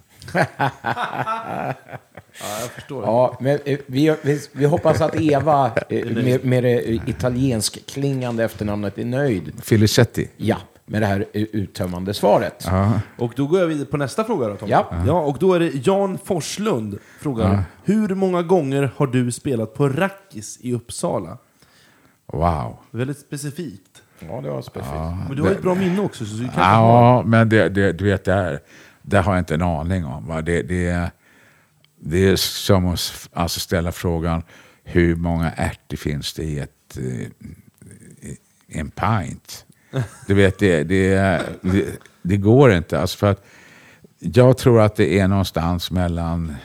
Ja, jag förstår. Ja, men eh, vi, vi, vi hoppas att Eva eh, med, med det eh, italiensk klingande efternamnet är nöjd. Filicetti. Ja, med det här uttömmande svaret. Ja. Och då går jag vidare på nästa fråga då, Tom. Ja. ja. Och då är det Jan Forslund frågar. Hur många gånger har du spelat på Rackis i Uppsala? Wow. Väldigt specifikt. Ja, det var specifikt. Men du har ju ett bra minne också. Så du kan Ja, men det, det, du vet, där, där har jag inte en aning om. Va? Det, det, det är som att alltså ställa frågan hur många ärtor finns det i ett, eh, i en pint? Du vet, det, det, det, det går inte. Alltså för att jag tror att det är någonstans mellan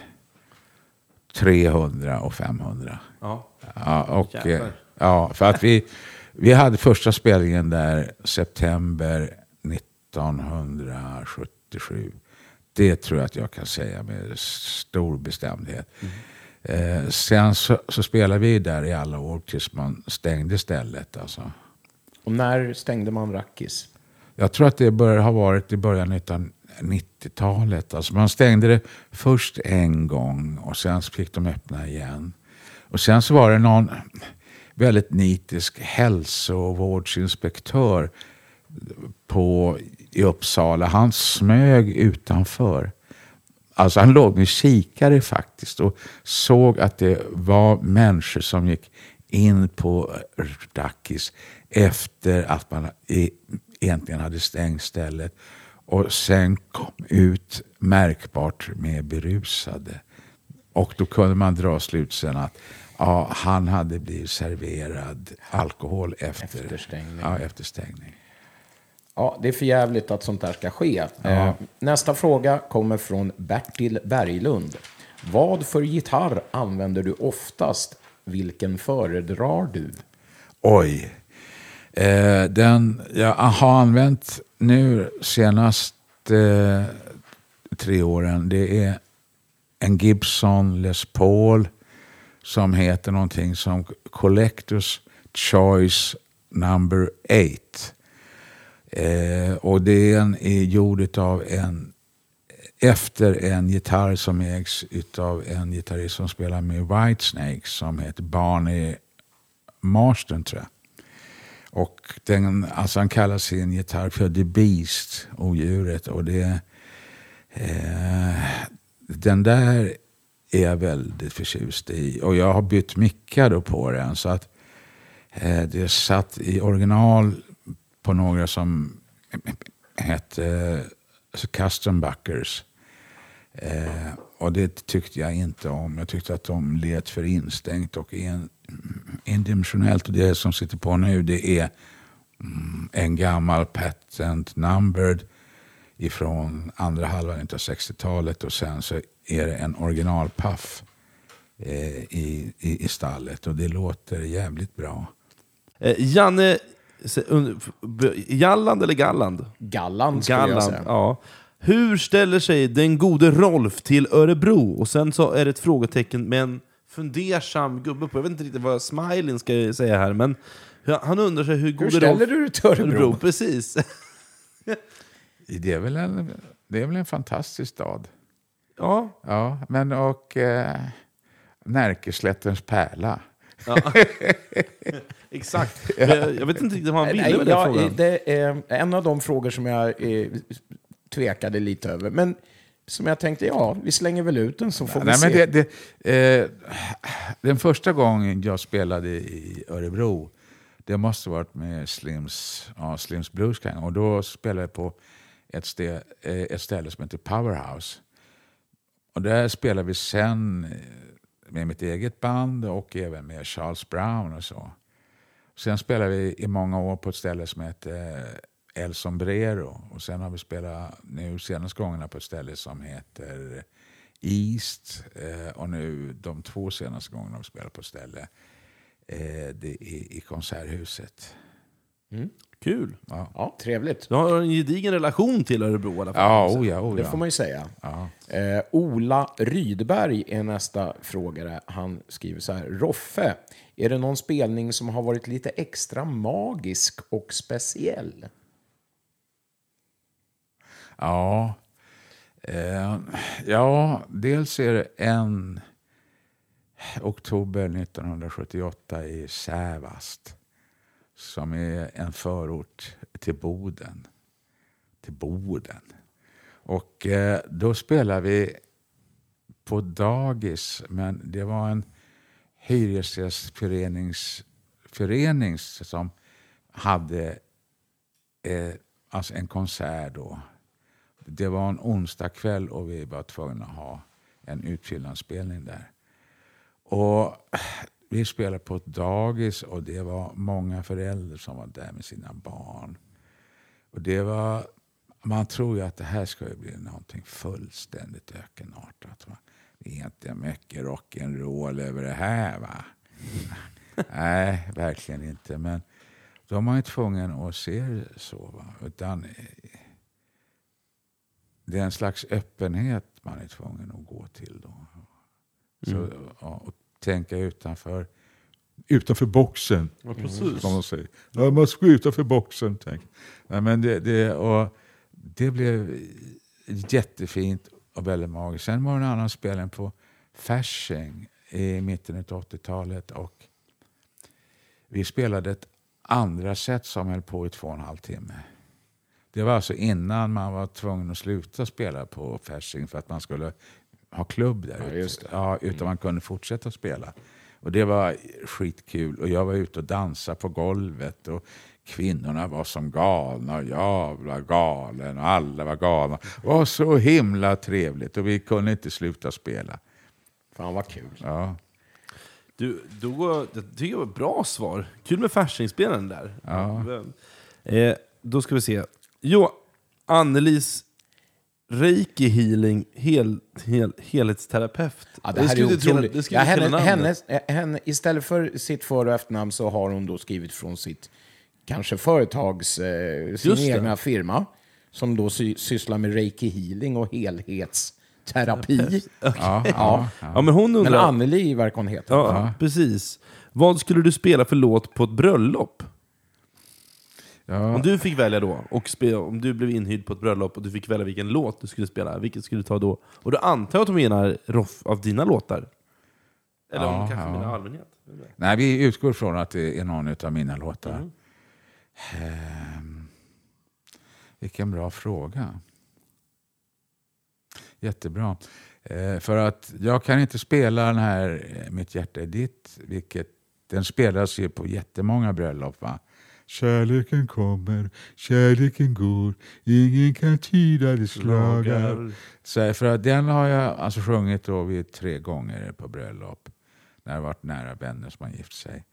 300 och 500. Ja. Ja, och, Jävlar. eh, ja, för att vi, vi hade första spelningen där september 1977. Det tror jag att jag kan säga med stor bestämdhet. Eh, sen så, så spelade vi där i alla år tills man stängde stället. Alltså. Och när stängde man Rackis? Jag tror att det bör ha varit i början av 90-talet. Alltså man stängde det först en gång och sen fick de öppna igen. Och sen så var det någon väldigt nitisk hälsovårdsinspektör på, i Uppsala. Han smög utanför. Alltså han låg med kikare faktiskt och såg att det var människor som gick in på Rackis efter att man egentligen hade stängt stället och sen kom ut märkbart med berusade. Och då kunde man dra slutsatsen att ja, han hade blivit serverad alkohol efter, Efter stängning. Ja, efter stängning. Ja, det är för jävligt att sånt här ska ske. Eh, nästa fråga kommer från Bertil Berglund. Vad för gitarr använder du oftast? Vilken föredrar du? Oj. Eh, den jag har använt nu senast eh, tre åren, det är en Gibson Les Paul som heter någonting som Collectors Choice Number 8. Eh, och den är gjord av en efter en gitarr som ägs av en gitarrist som spelar med Whitesnake som heter Barney Marston tror jag. Och den, alltså han kallar sin gitarr för The Beast, odjuret. Och det, eh, den där är jag väldigt förtjust i. Och jag har bytt mickar då på den. Så att eh, det satt i original på några som hette eh, Custom Buckers. Eh, och det tyckte jag inte om. Jag tyckte att de lät för instängt och en, endimensionellt. Och det som sitter på nu det är mm, en gammal patent numbered ifrån andra halvan av 60-talet och sen så är det en originalpaff eh, i, i, i stallet och det låter jävligt bra. Eh, Janne, Jalland eller Galland? Galland skulle jag Galland, säga. ja. Hur ställer sig den gode Rolf till Örebro? Och sen så är det ett frågetecken med en fundersam gubbe på. Jag vet inte riktigt vad smileyn ska säga här, men han undrar sig hur Hur gode ställer Rolf... du dig till Örebro? Precis. Det är väl en, det är väl en fantastisk stad. Ja, Ja, men och eh, Närkeslättens pärla. exakt. Jag, vet inte riktigt vad han ville Nej, med den jag, frågan. det är en av de frågor som jag eh, tvekade lite över. Men som jag tänkte, ja, vi slänger väl ut den så får vi Nej, se. men det, det, eh, den första gången jag spelade i Örebro, det måste varit med Slims, ja, Slims Blues Gang. Och då spelade jag på ett, stä, eh, ett ställe som heter Powerhouse. Och där spelade vi sen eh, med mitt eget band och även med Charles Brown och så. Sen spelade vi i många år på ett ställe som heter eh, El Sombrero. Och sen har vi spelat nu senaste gångerna på ett ställe som heter East. Eh, och nu de två senaste gångerna har vi spelat på ett ställe. Eh, det är i Konserthuset. Mm. Kul. Ja, Ja, trevligt. Du har en gedigen relation till Örebro i alla fall. ja, oh ja, oh Det ja. får man ju säga. ja. Eh, Ola Rydberg är nästa frågare. Han skriver så här. Roffe, är det någon spelning som har varit lite extra magisk och speciell? Ja. Eh, ja, dels är det en oktober 1978 i Sävast som är en förort till Boden. Till Boden. Och eh, då spelade vi på dagis, men det var en hyresgästförening som hade eh, alltså en konsert då. Det var en onsdag kväll och vi var tvungna att ha en utfyllnadsspelning där. Och vi spelade på ett dagis och det var många föräldrar som var där med sina barn. Och det var, man tror ju att det här ska ju bli någonting fullständigt ökenartat. Va? Det är inte mycket rock'n'roll över det här va? Nej, verkligen inte. Men då är man ju tvungen att se det så. Va? Utan, eh, det är en slags öppenhet man är tvungen att gå till då. Så, ja, och tänka utanför, utanför boxen. Ja, precis. Som de säger. Ja, man måste gå utanför boxen. Tänk. Nej, men det, det, och det blev jättefint och väldigt magiskt. Sen var det en annan spelning på Fasching i mitten av 80-talet. Och vi spelade ett andra set som höll på i två och en halv timme. Det var alltså innan man var tvungen att sluta spela på Fasching för att man skulle ha klubb där Ja, ute. just det. Ja, utan man kunde fortsätta spela. Och det var skitkul. Och jag var ute och dansade på golvet. Och kvinnorna var som galna och jag var galen och alla var galna. Det var så himla trevligt och vi kunde inte sluta spela. Fan vad kul. Ja. Du, då, det tycker jag var ett bra svar. Kul med Fasching-spelaren där. Ja. Eh, då ska vi se. Jo, Annelis Reiki healing, hel, hel, helhetsterapeut. Ja, det här är otroligt. det Ja, henne, hennes, henne, istället för sitt för och efternamn så har hon då skrivit från sitt kanske företags, eh, sin Just det. egna firma som då sy, sysslar med reiki healing och helhetsterapi. Ja, ja, ja. Ja, men hon Men undrar... Anneli verkar hon heta. Ja, precis. Vad skulle du spela för låt på ett bröllop? Ja. Om du fick välja då, och spe, om du blev inhyrd på ett bröllop och du fick välja vilken låt du skulle spela, vilken skulle du ta då? Och då antar jag att de menar Roff av dina låtar? Eller om Ja, de kanske ja. menar allmänhet? Nej, vi utgår från att det är någon av mina låtar. Ehm, vilken bra fråga. Jättebra. Eh, för att jag kan inte spela den här eh, Mitt hjärta är ditt, vilket den spelas ju på jättemånga bröllop. Va? Kärleken kommer, kärleken går, ingen kan tyda dess lagar. Så för att den har jag alltså sjungit då vid tre gånger på bröllop. När har varit nära vänner som har gift sig.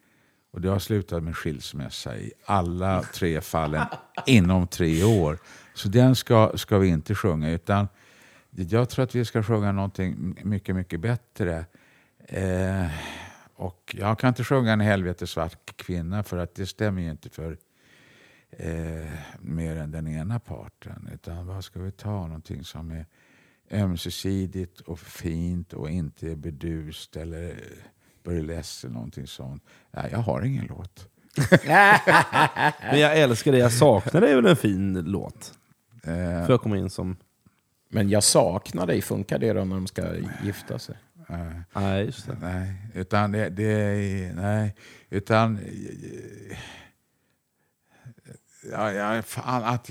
Och det har slutat med skilsmässa i alla tre fallen inom tre år. Så den ska, ska vi inte sjunga. utan Jag tror att vi ska sjunga någonting mycket, mycket bättre. Eh, och jag kan inte sjunga en helvetes svart kvinna för att det stämmer ju inte för eh, mer än den ena parten. Utan vad ska vi ta? Någonting som är ömsesidigt och fint och inte är bedust eller burlesk eller någonting sånt. Nej, jag har ingen låt. Men jag älskar det jag saknar, det är väl en fin låt? Eh, Får jag komma in som... Men jag saknar dig, funkar det då när de ska gifta sig? Nej, just det. nej, utan det, det är... Nej, utan... Ja, ja, fan, att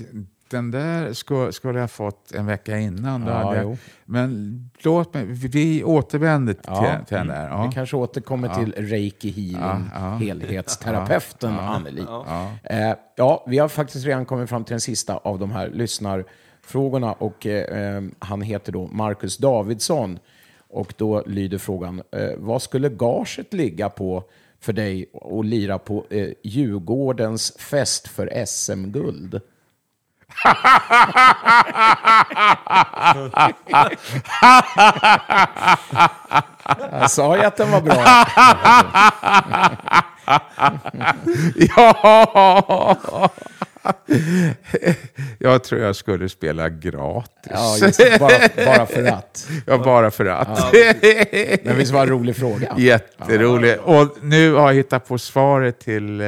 den där skulle, skulle jag fått en vecka innan. Då Ja, jag, men låt mig, vi återvänder till, Ja, till den där. Ja. Vi kanske återkommer till reiki healing, Ja, ja. helhetsterapeuten Ja, ja. Anneli. Ja. Eh, ja, vi har faktiskt redan kommit fram till den sista av de här lyssnarfrågorna och eh, eh, han heter då Marcus Davidsson. Och då lyder frågan, eh, vad skulle gaget ligga på för dig att lira på eh, Djurgårdens fest för SM-guld? Jag sa ju att den var bra. Ja! Jag tror jag skulle spela gratis. Ja, just. Bara, bara för att. Ja, bara för att. Men visst var det en rolig fråga? Jätteroligt. Och nu har jag hittat på svaret till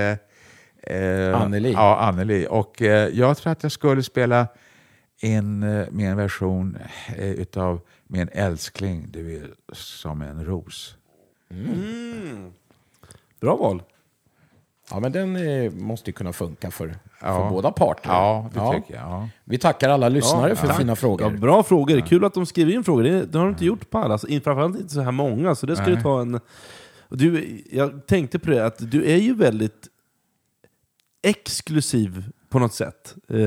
eh, Anneli. Ja, Anneli. Och eh, jag tror att jag skulle spela in eh, min version eh, utav Min älskling, du är som en ros. Bra val. Ja, men den eh, måste ju kunna funka för, Ja. för båda parter. Ja, det tycker jag. Ja. Vi tackar alla lyssnare för tack. fina frågor. Ja, bra frågor. Kul att de skriver in frågor. Det, det har de inte gjort på alla. Så- Framförallt inte så här många. Så det ska du ta en... Du, jag tänkte på det, att du är ju väldigt exklusiv på något sätt. Eh,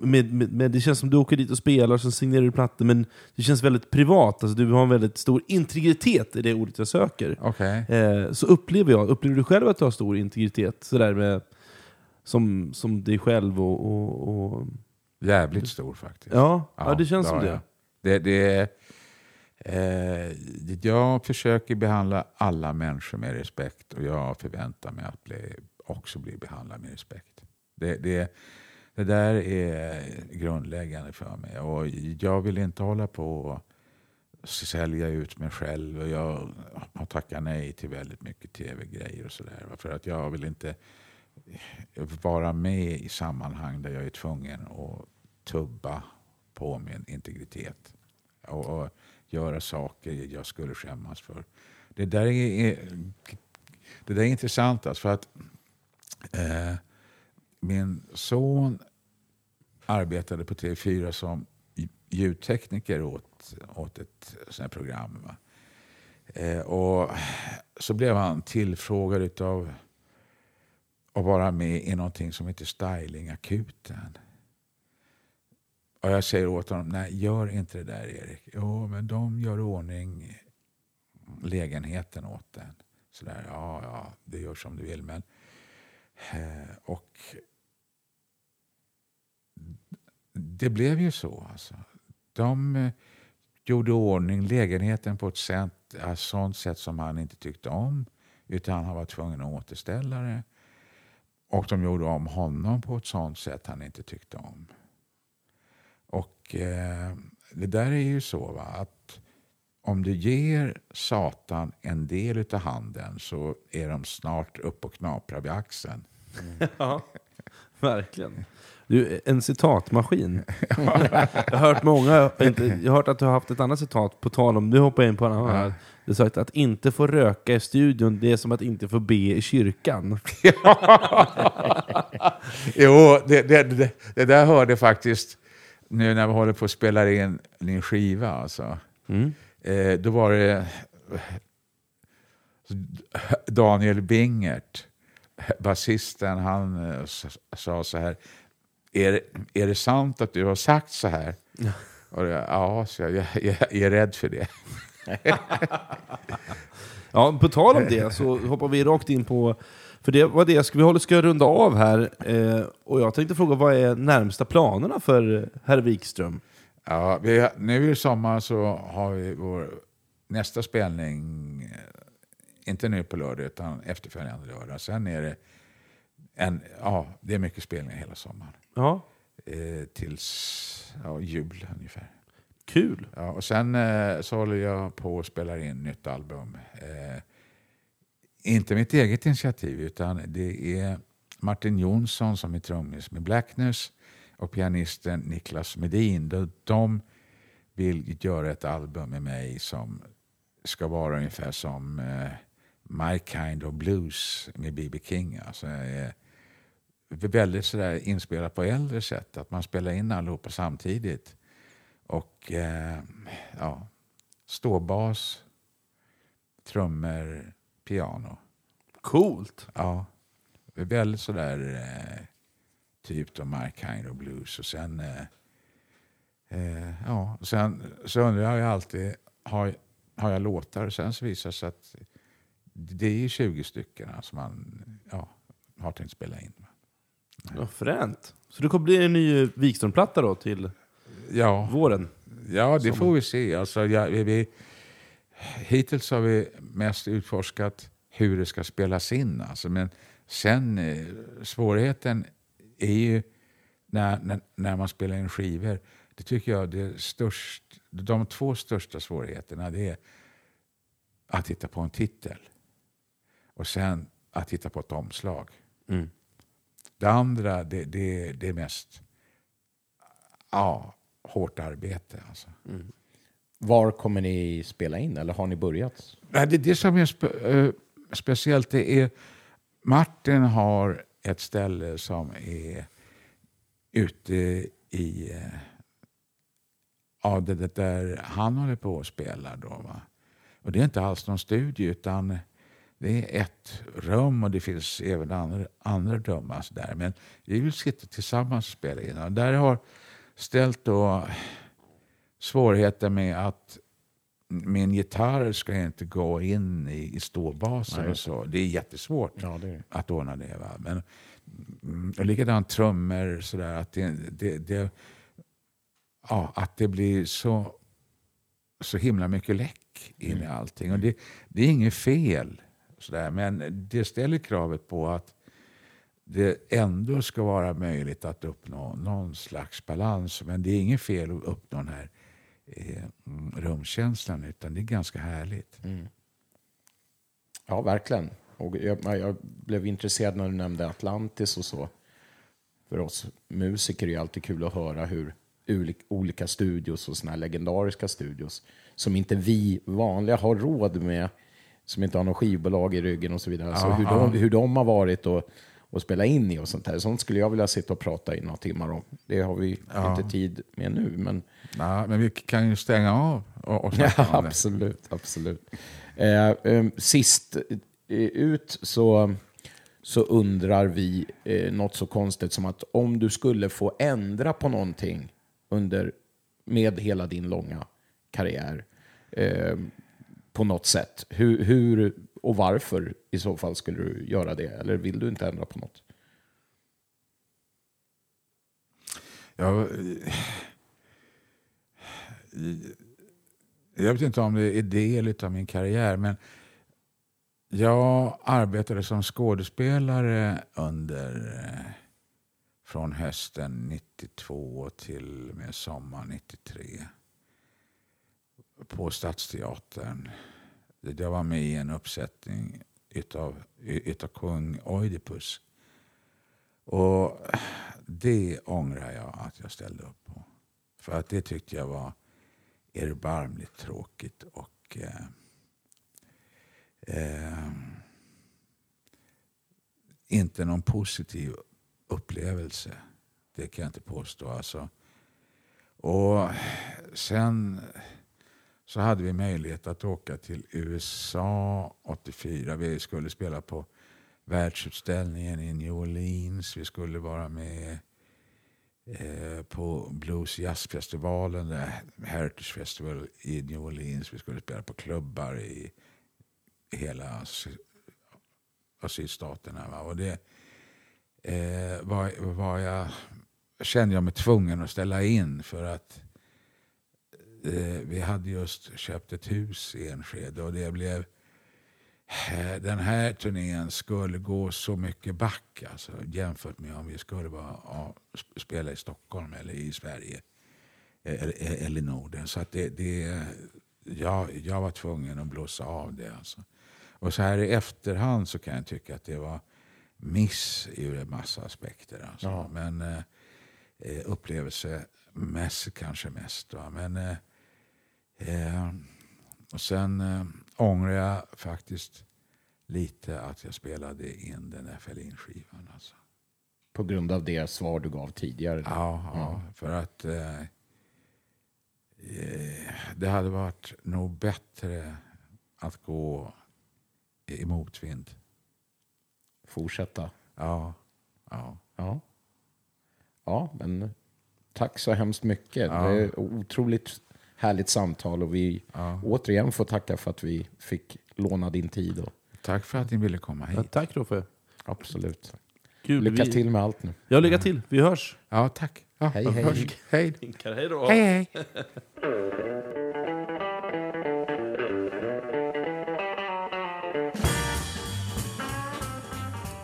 med, med, med, det känns som du åker dit och spelar, så signerar du plattor, men det känns väldigt privat. Alltså, du har en väldigt stor integritet i det ordet jag söker. Okej. Eh, så upplever jag, upplever du själv att du har stor integritet? Sådär med, som, som dig själv och... och, och Jävligt stor faktiskt. ja, ja, det känns som har det. det, det eh, jag försöker behandla alla människor med respekt och jag förväntar mig att bli, också bli behandlad med respekt. Det, det, det där är grundläggande för mig. Och jag vill inte hålla på och sälja ut mig själv. Och jag har tackat nej till väldigt mycket tv-grejer och sådär. För att jag vill inte vara med i sammanhang där jag är tvungen att tubba på min integritet. Och, och göra saker jag skulle skämmas för. Det där är, det där är intressant alltså för att eh, min son arbetade på TV4 som ljudtekniker åt, åt ett sånt här program. Eh, och så blev han tillfrågad utav att vara med i någonting som heter Stylingakuten. Och jag säger åt honom, nej gör inte det där Erik. Jo, men de gör i ordning lägenheten åt den. Sådär, ja, ja, det gör som du vill. Men, eh, Eh, och det blev ju så. Alltså. De eh, gjorde i ordning lägenheten på ett sätt, eh, sånt sätt som han inte tyckte om. Utan han var tvungen att återställa det. Och de gjorde om honom på ett sånt sätt han inte tyckte om. Och eh, det där är ju så va, att om du ger Satan en del av handen så är de snart upp och knaprar vid axeln. Ja, verkligen. Du, en citatmaskin. jag har hört många, inte, jag har hört att du har haft ett annat citat på tal om, nu hoppar jag in på en annan här. Du sagt att inte få röka i studion, det är som att inte få be i kyrkan. Jo, det, det, det, det där hörde faktiskt nu när vi håller på att spela in din skiva. Alltså. Mm. Eh, då var det Daniel Bingert, basisten, han eh, sa så här. Är, är det sant att du har sagt så här? Och jag, ja, så jag, jag, jag är rädd för det. Ja, Ja, på tal om det så hoppar vi rakt in på... För det var det ska, vi ska runda av här. Eh, och jag tänkte fråga, vad är närmsta planerna för herr Wikström? Ja, vi, nu i sommar så har vi vår nästa spelning, eh, inte nu på lördag utan efterföljande lördag. Sen är det, en, ja, det är mycket spelningar hela sommaren. Ja. Eh, tills ja, jul ungefär. Kul! Ja, och sen eh, så håller jag på och spelar in nytt album. Eh, inte mitt eget initiativ utan det är Martin Jonsson som är trummis med Blackness och pianisten Niklas Medin. De, vill göra ett album med mig som ska vara ungefär som eh, My Kind of Blues med B.B. King. Alltså, eh, väldigt sådär inspelat på äldre sätt, att man spelar in allihopa samtidigt. Och eh, ja, ståbas, trummor, piano. Coolt! Ja, väldigt sådär eh, typ då My Kind of Blues. Och sen, eh, eh, ja, sen så undrar jag alltid, har, har jag låtar? Sen så visar det sig att det är 20 stycken som man ja, har tänkt spela in. Ja, fränt. Så det kommer bli en ny Wikström-platta då till Ja, våren? ja det får vi se. Alltså, ja, vi, vi, hittills har vi mest utforskat hur det ska spelas in. Alltså, men sen, eh, svårigheten är ju när, när, när man spelar in skivor. Det tycker jag det störst, de två största svårigheterna det är att hitta på en titel och sen att hitta på ett omslag. Mm. Det andra det, det, det är mest ja, hårt arbete. Alltså. Var kommer ni spela in, eller har ni börjat? Nej, det, det som är spe, eh, speciellt det är Martin har ett ställe som är ute i eh, ja, det, det där han håller på och spelar. Då, va? Och det är inte alls någon studio utan det är ett rum och det finns även andra, andra rum. Alltså där. Men vi vill sitta tillsammans och spela in. Och där har ställt då svårigheter med att min gitarr ska inte gå in i, i ståbasen Nej. och så. Det är jättesvårt Ja, det är att ordna det. Va? Men, mm, och likadant trummor, sådär, att det, det, det, ja, att det blir så, så himla mycket läck in i allting. Och det, det är inget fel, sådär, men det ställer kravet på att det ändå ska vara möjligt att uppnå någon slags balans. Men det är inget fel att uppnå den här eh, mm, rumskänslan, utan det är ganska härligt. Ja, verkligen. Och jag, jag blev intresserad när du nämnde Atlantis och så. För oss musiker är det alltid kul att höra hur olika studios och såna här legendariska studios som inte vi vanliga har råd med, som inte har någon skivbolag i ryggen och så vidare. så Ja, hur, de, hur de har varit och, och spela in i och sånt där. Sånt skulle jag vilja sitta och prata i några timmar om. Det har vi Ja. inte tid med nu, men Ja, men vi kan ju stänga av och, och Ja, absolut. absolut. Eh, eh, sist ut så, så undrar vi eh, något så konstigt som att om du skulle få ändra på någonting under, med hela din långa karriär eh, på något sätt, hur, hur och varför i så fall skulle du göra det? Eller vill du inte ändra på något? Jag, eh, jag vet inte om det är del av min karriär, men jag arbetade som skådespelare under eh, från hösten 92 till med sommaren 93 på Stadsteatern. Jag var med i en uppsättning utav, utav kung Oidipus. Och det ångrar jag att jag ställde upp på. För att det tyckte jag var erbarmligt tråkigt och eh, eh, inte någon positiv upplevelse. Det kan jag inte påstå. Alltså. Och sen så hade vi möjlighet att åka till USA 84. Vi skulle spela på världsutställningen i New Orleans. Vi skulle vara med eh, på Blues Jazzfestivalen, Heritage Festival i New Orleans. Vi skulle spela på klubbar i hela sydstaterna. Va? Och det eh, var, var jag, kände jag mig tvungen att ställa in för att eh, vi hade just köpt ett hus i Enskede och det blev eh, den här turnén skulle gå så mycket back alltså, jämfört med om vi skulle vara, ja, sp- spela i Stockholm eller i Sverige eh, eller, eller i Norden. Så att det, det, jag, jag var tvungen att blåsa av det. Alltså. Och så här i efterhand så kan jag tycka att det var miss ur en massa aspekter. Alltså. Ja. Men eh, eh, upplevelsemässigt kanske mest. Va? Men, eh, eh, och sen eh, ångrar jag faktiskt lite att jag spelade in den där Ferlin-skivan. Alltså. På grund av det svar du gav tidigare. Ja, ja, för att eh, eh, det hade varit nog bättre att gå i motvind. Fortsätta. Ja, ja. Ja. Ja, men tack så hemskt mycket. Ja. Det är otroligt härligt samtal och vi Ja. återigen får tacka för att vi fick låna din tid. Och, Tack för att ni ville komma Ja, hit. tack Roffe. absolut. Kul. Lycka vi... till med allt nu. Ja, lycka till. Vi hörs. Ja, tack. Ja, Hej, hej. hörs. Hej. Hej då. Hej,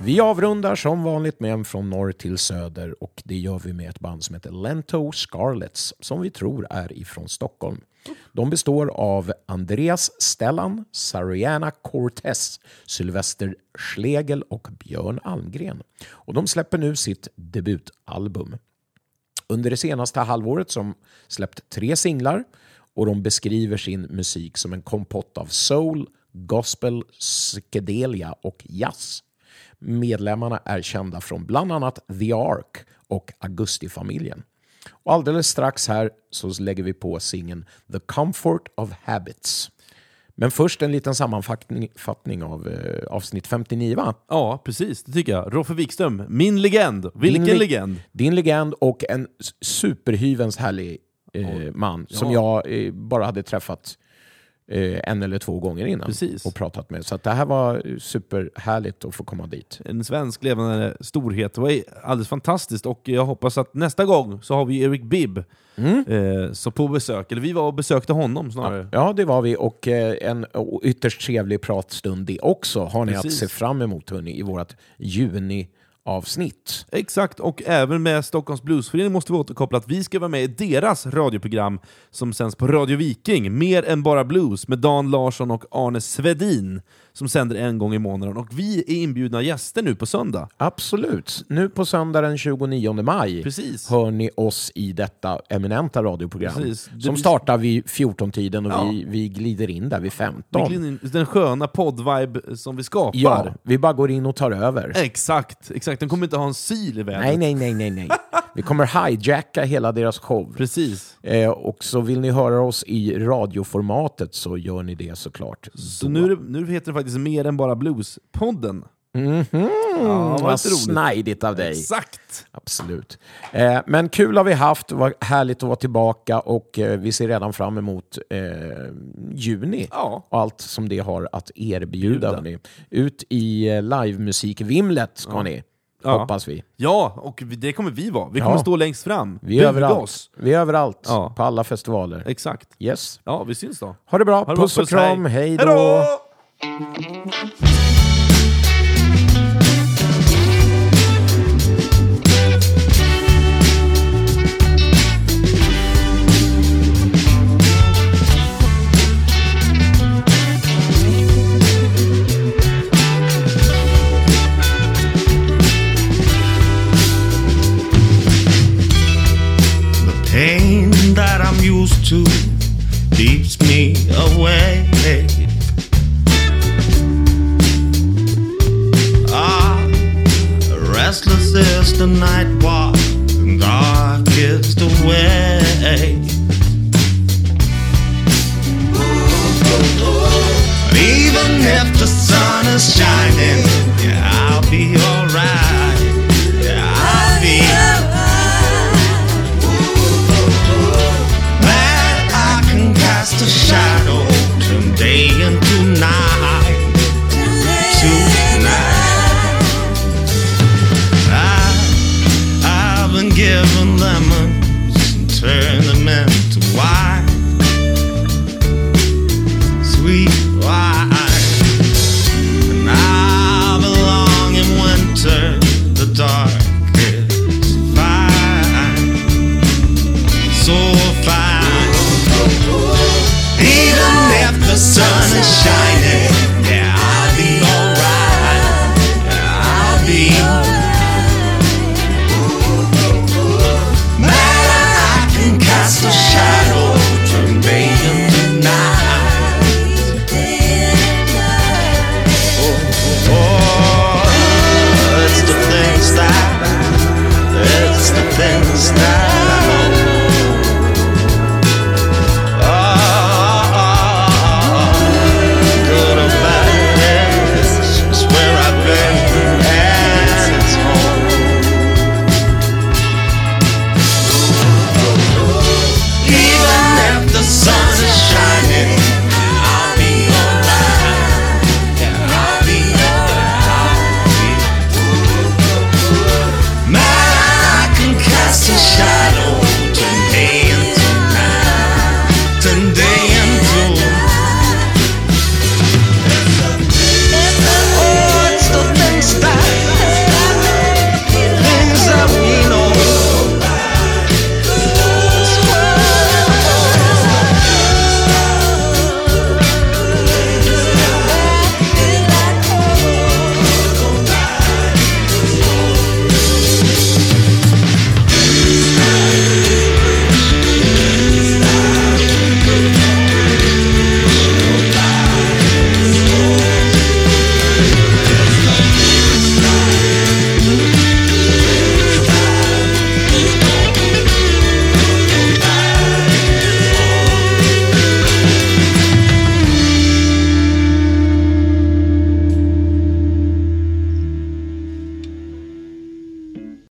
Vi avrundar som vanligt med en från norr till söder och det gör vi med ett band som heter Lento Scarlets som vi tror är ifrån Stockholm. De består av Andreas Stellan, Sariana Cortez, Sylvester Schlegel och Björn Almgren. Och de släpper nu sitt debutalbum. Under det senaste halvåret som släppt tre singlar och de beskriver sin musik som en kompott av soul, gospel, psykedelia och jazz. Medlemmarna är kända från bland annat The Ark och Augustifamiljen. Och alldeles strax här så lägger vi på singeln The Comfort of Habits. Men först en liten sammanfattning fattning av eh, avsnitt 59 va? Ja, precis. Det tycker jag. Roffe Wikström, min legend. Vilken Din le- legend? Din legend och en superhyvens härlig eh, man som jag eh, bara hade träffat eh, en eller två gånger innan Precis. och pratat med. Så att det här var superhärligt att få komma dit. En svensk levande storhet. Det var alldeles fantastiskt och jag hoppas att nästa gång så har vi Eric Bibb eh, så på besök. Eller vi var och besökte honom snarare. Ja, det var vi och eh, en ytterst trevlig pratstund det också har ni Precis. att se fram emot hörni, i vårt juni-avsnitt. Exakt, och även med Stockholms Bluesförening måste vi återkoppla att vi ska vara med i deras radioprogram som sänds på Radio Viking, Mer än bara blues, med Dan Larsson och Arne Svedin, som sänder en gång i månaden. Och vi är inbjudna gäster nu på söndag. Absolut. Nu på söndag den 29 maj Precis. hör ni oss i detta eminenta radioprogram Precis. Som blir- startar vid 14-tiden och Ja. vi, vi glider in där vid 15. Verkligen Den sköna podd-vibe som vi skapar. Ja, vi bara går in och tar över. Exakt, exakt. Den kommer inte ha en sil i vädret. Nej, nej, nej, nej, nej. Vi kommer hijacka hela deras show. Precis. Eh, och så vill ni höra oss i radioformatet så gör ni det såklart. Så nu, nu heter det faktiskt Mer än bara blues-podden. Mhm, Ja, vad vad snajdigt av dig. Exakt! Absolut. Eh, men kul har vi haft, var härligt att vara tillbaka och eh, vi ser redan fram emot eh, juni Ja. och allt som det har att erbjuda. Ut i eh, livemusikvimlet ska ni, Ja. hoppas vi. Ja, och vi- det kommer vi vara. Vi kommer Ja. stå längst fram. Vi är Buga överallt. oss. Vi är överallt, Ja. på alla festivaler. Exakt. Yes. Ja, vi syns då. Ha det bra, Ha det bra, puss och kram, hej Hej då! då! the night walk and darkest way. Even if the sun is shining, yeah, I'll be.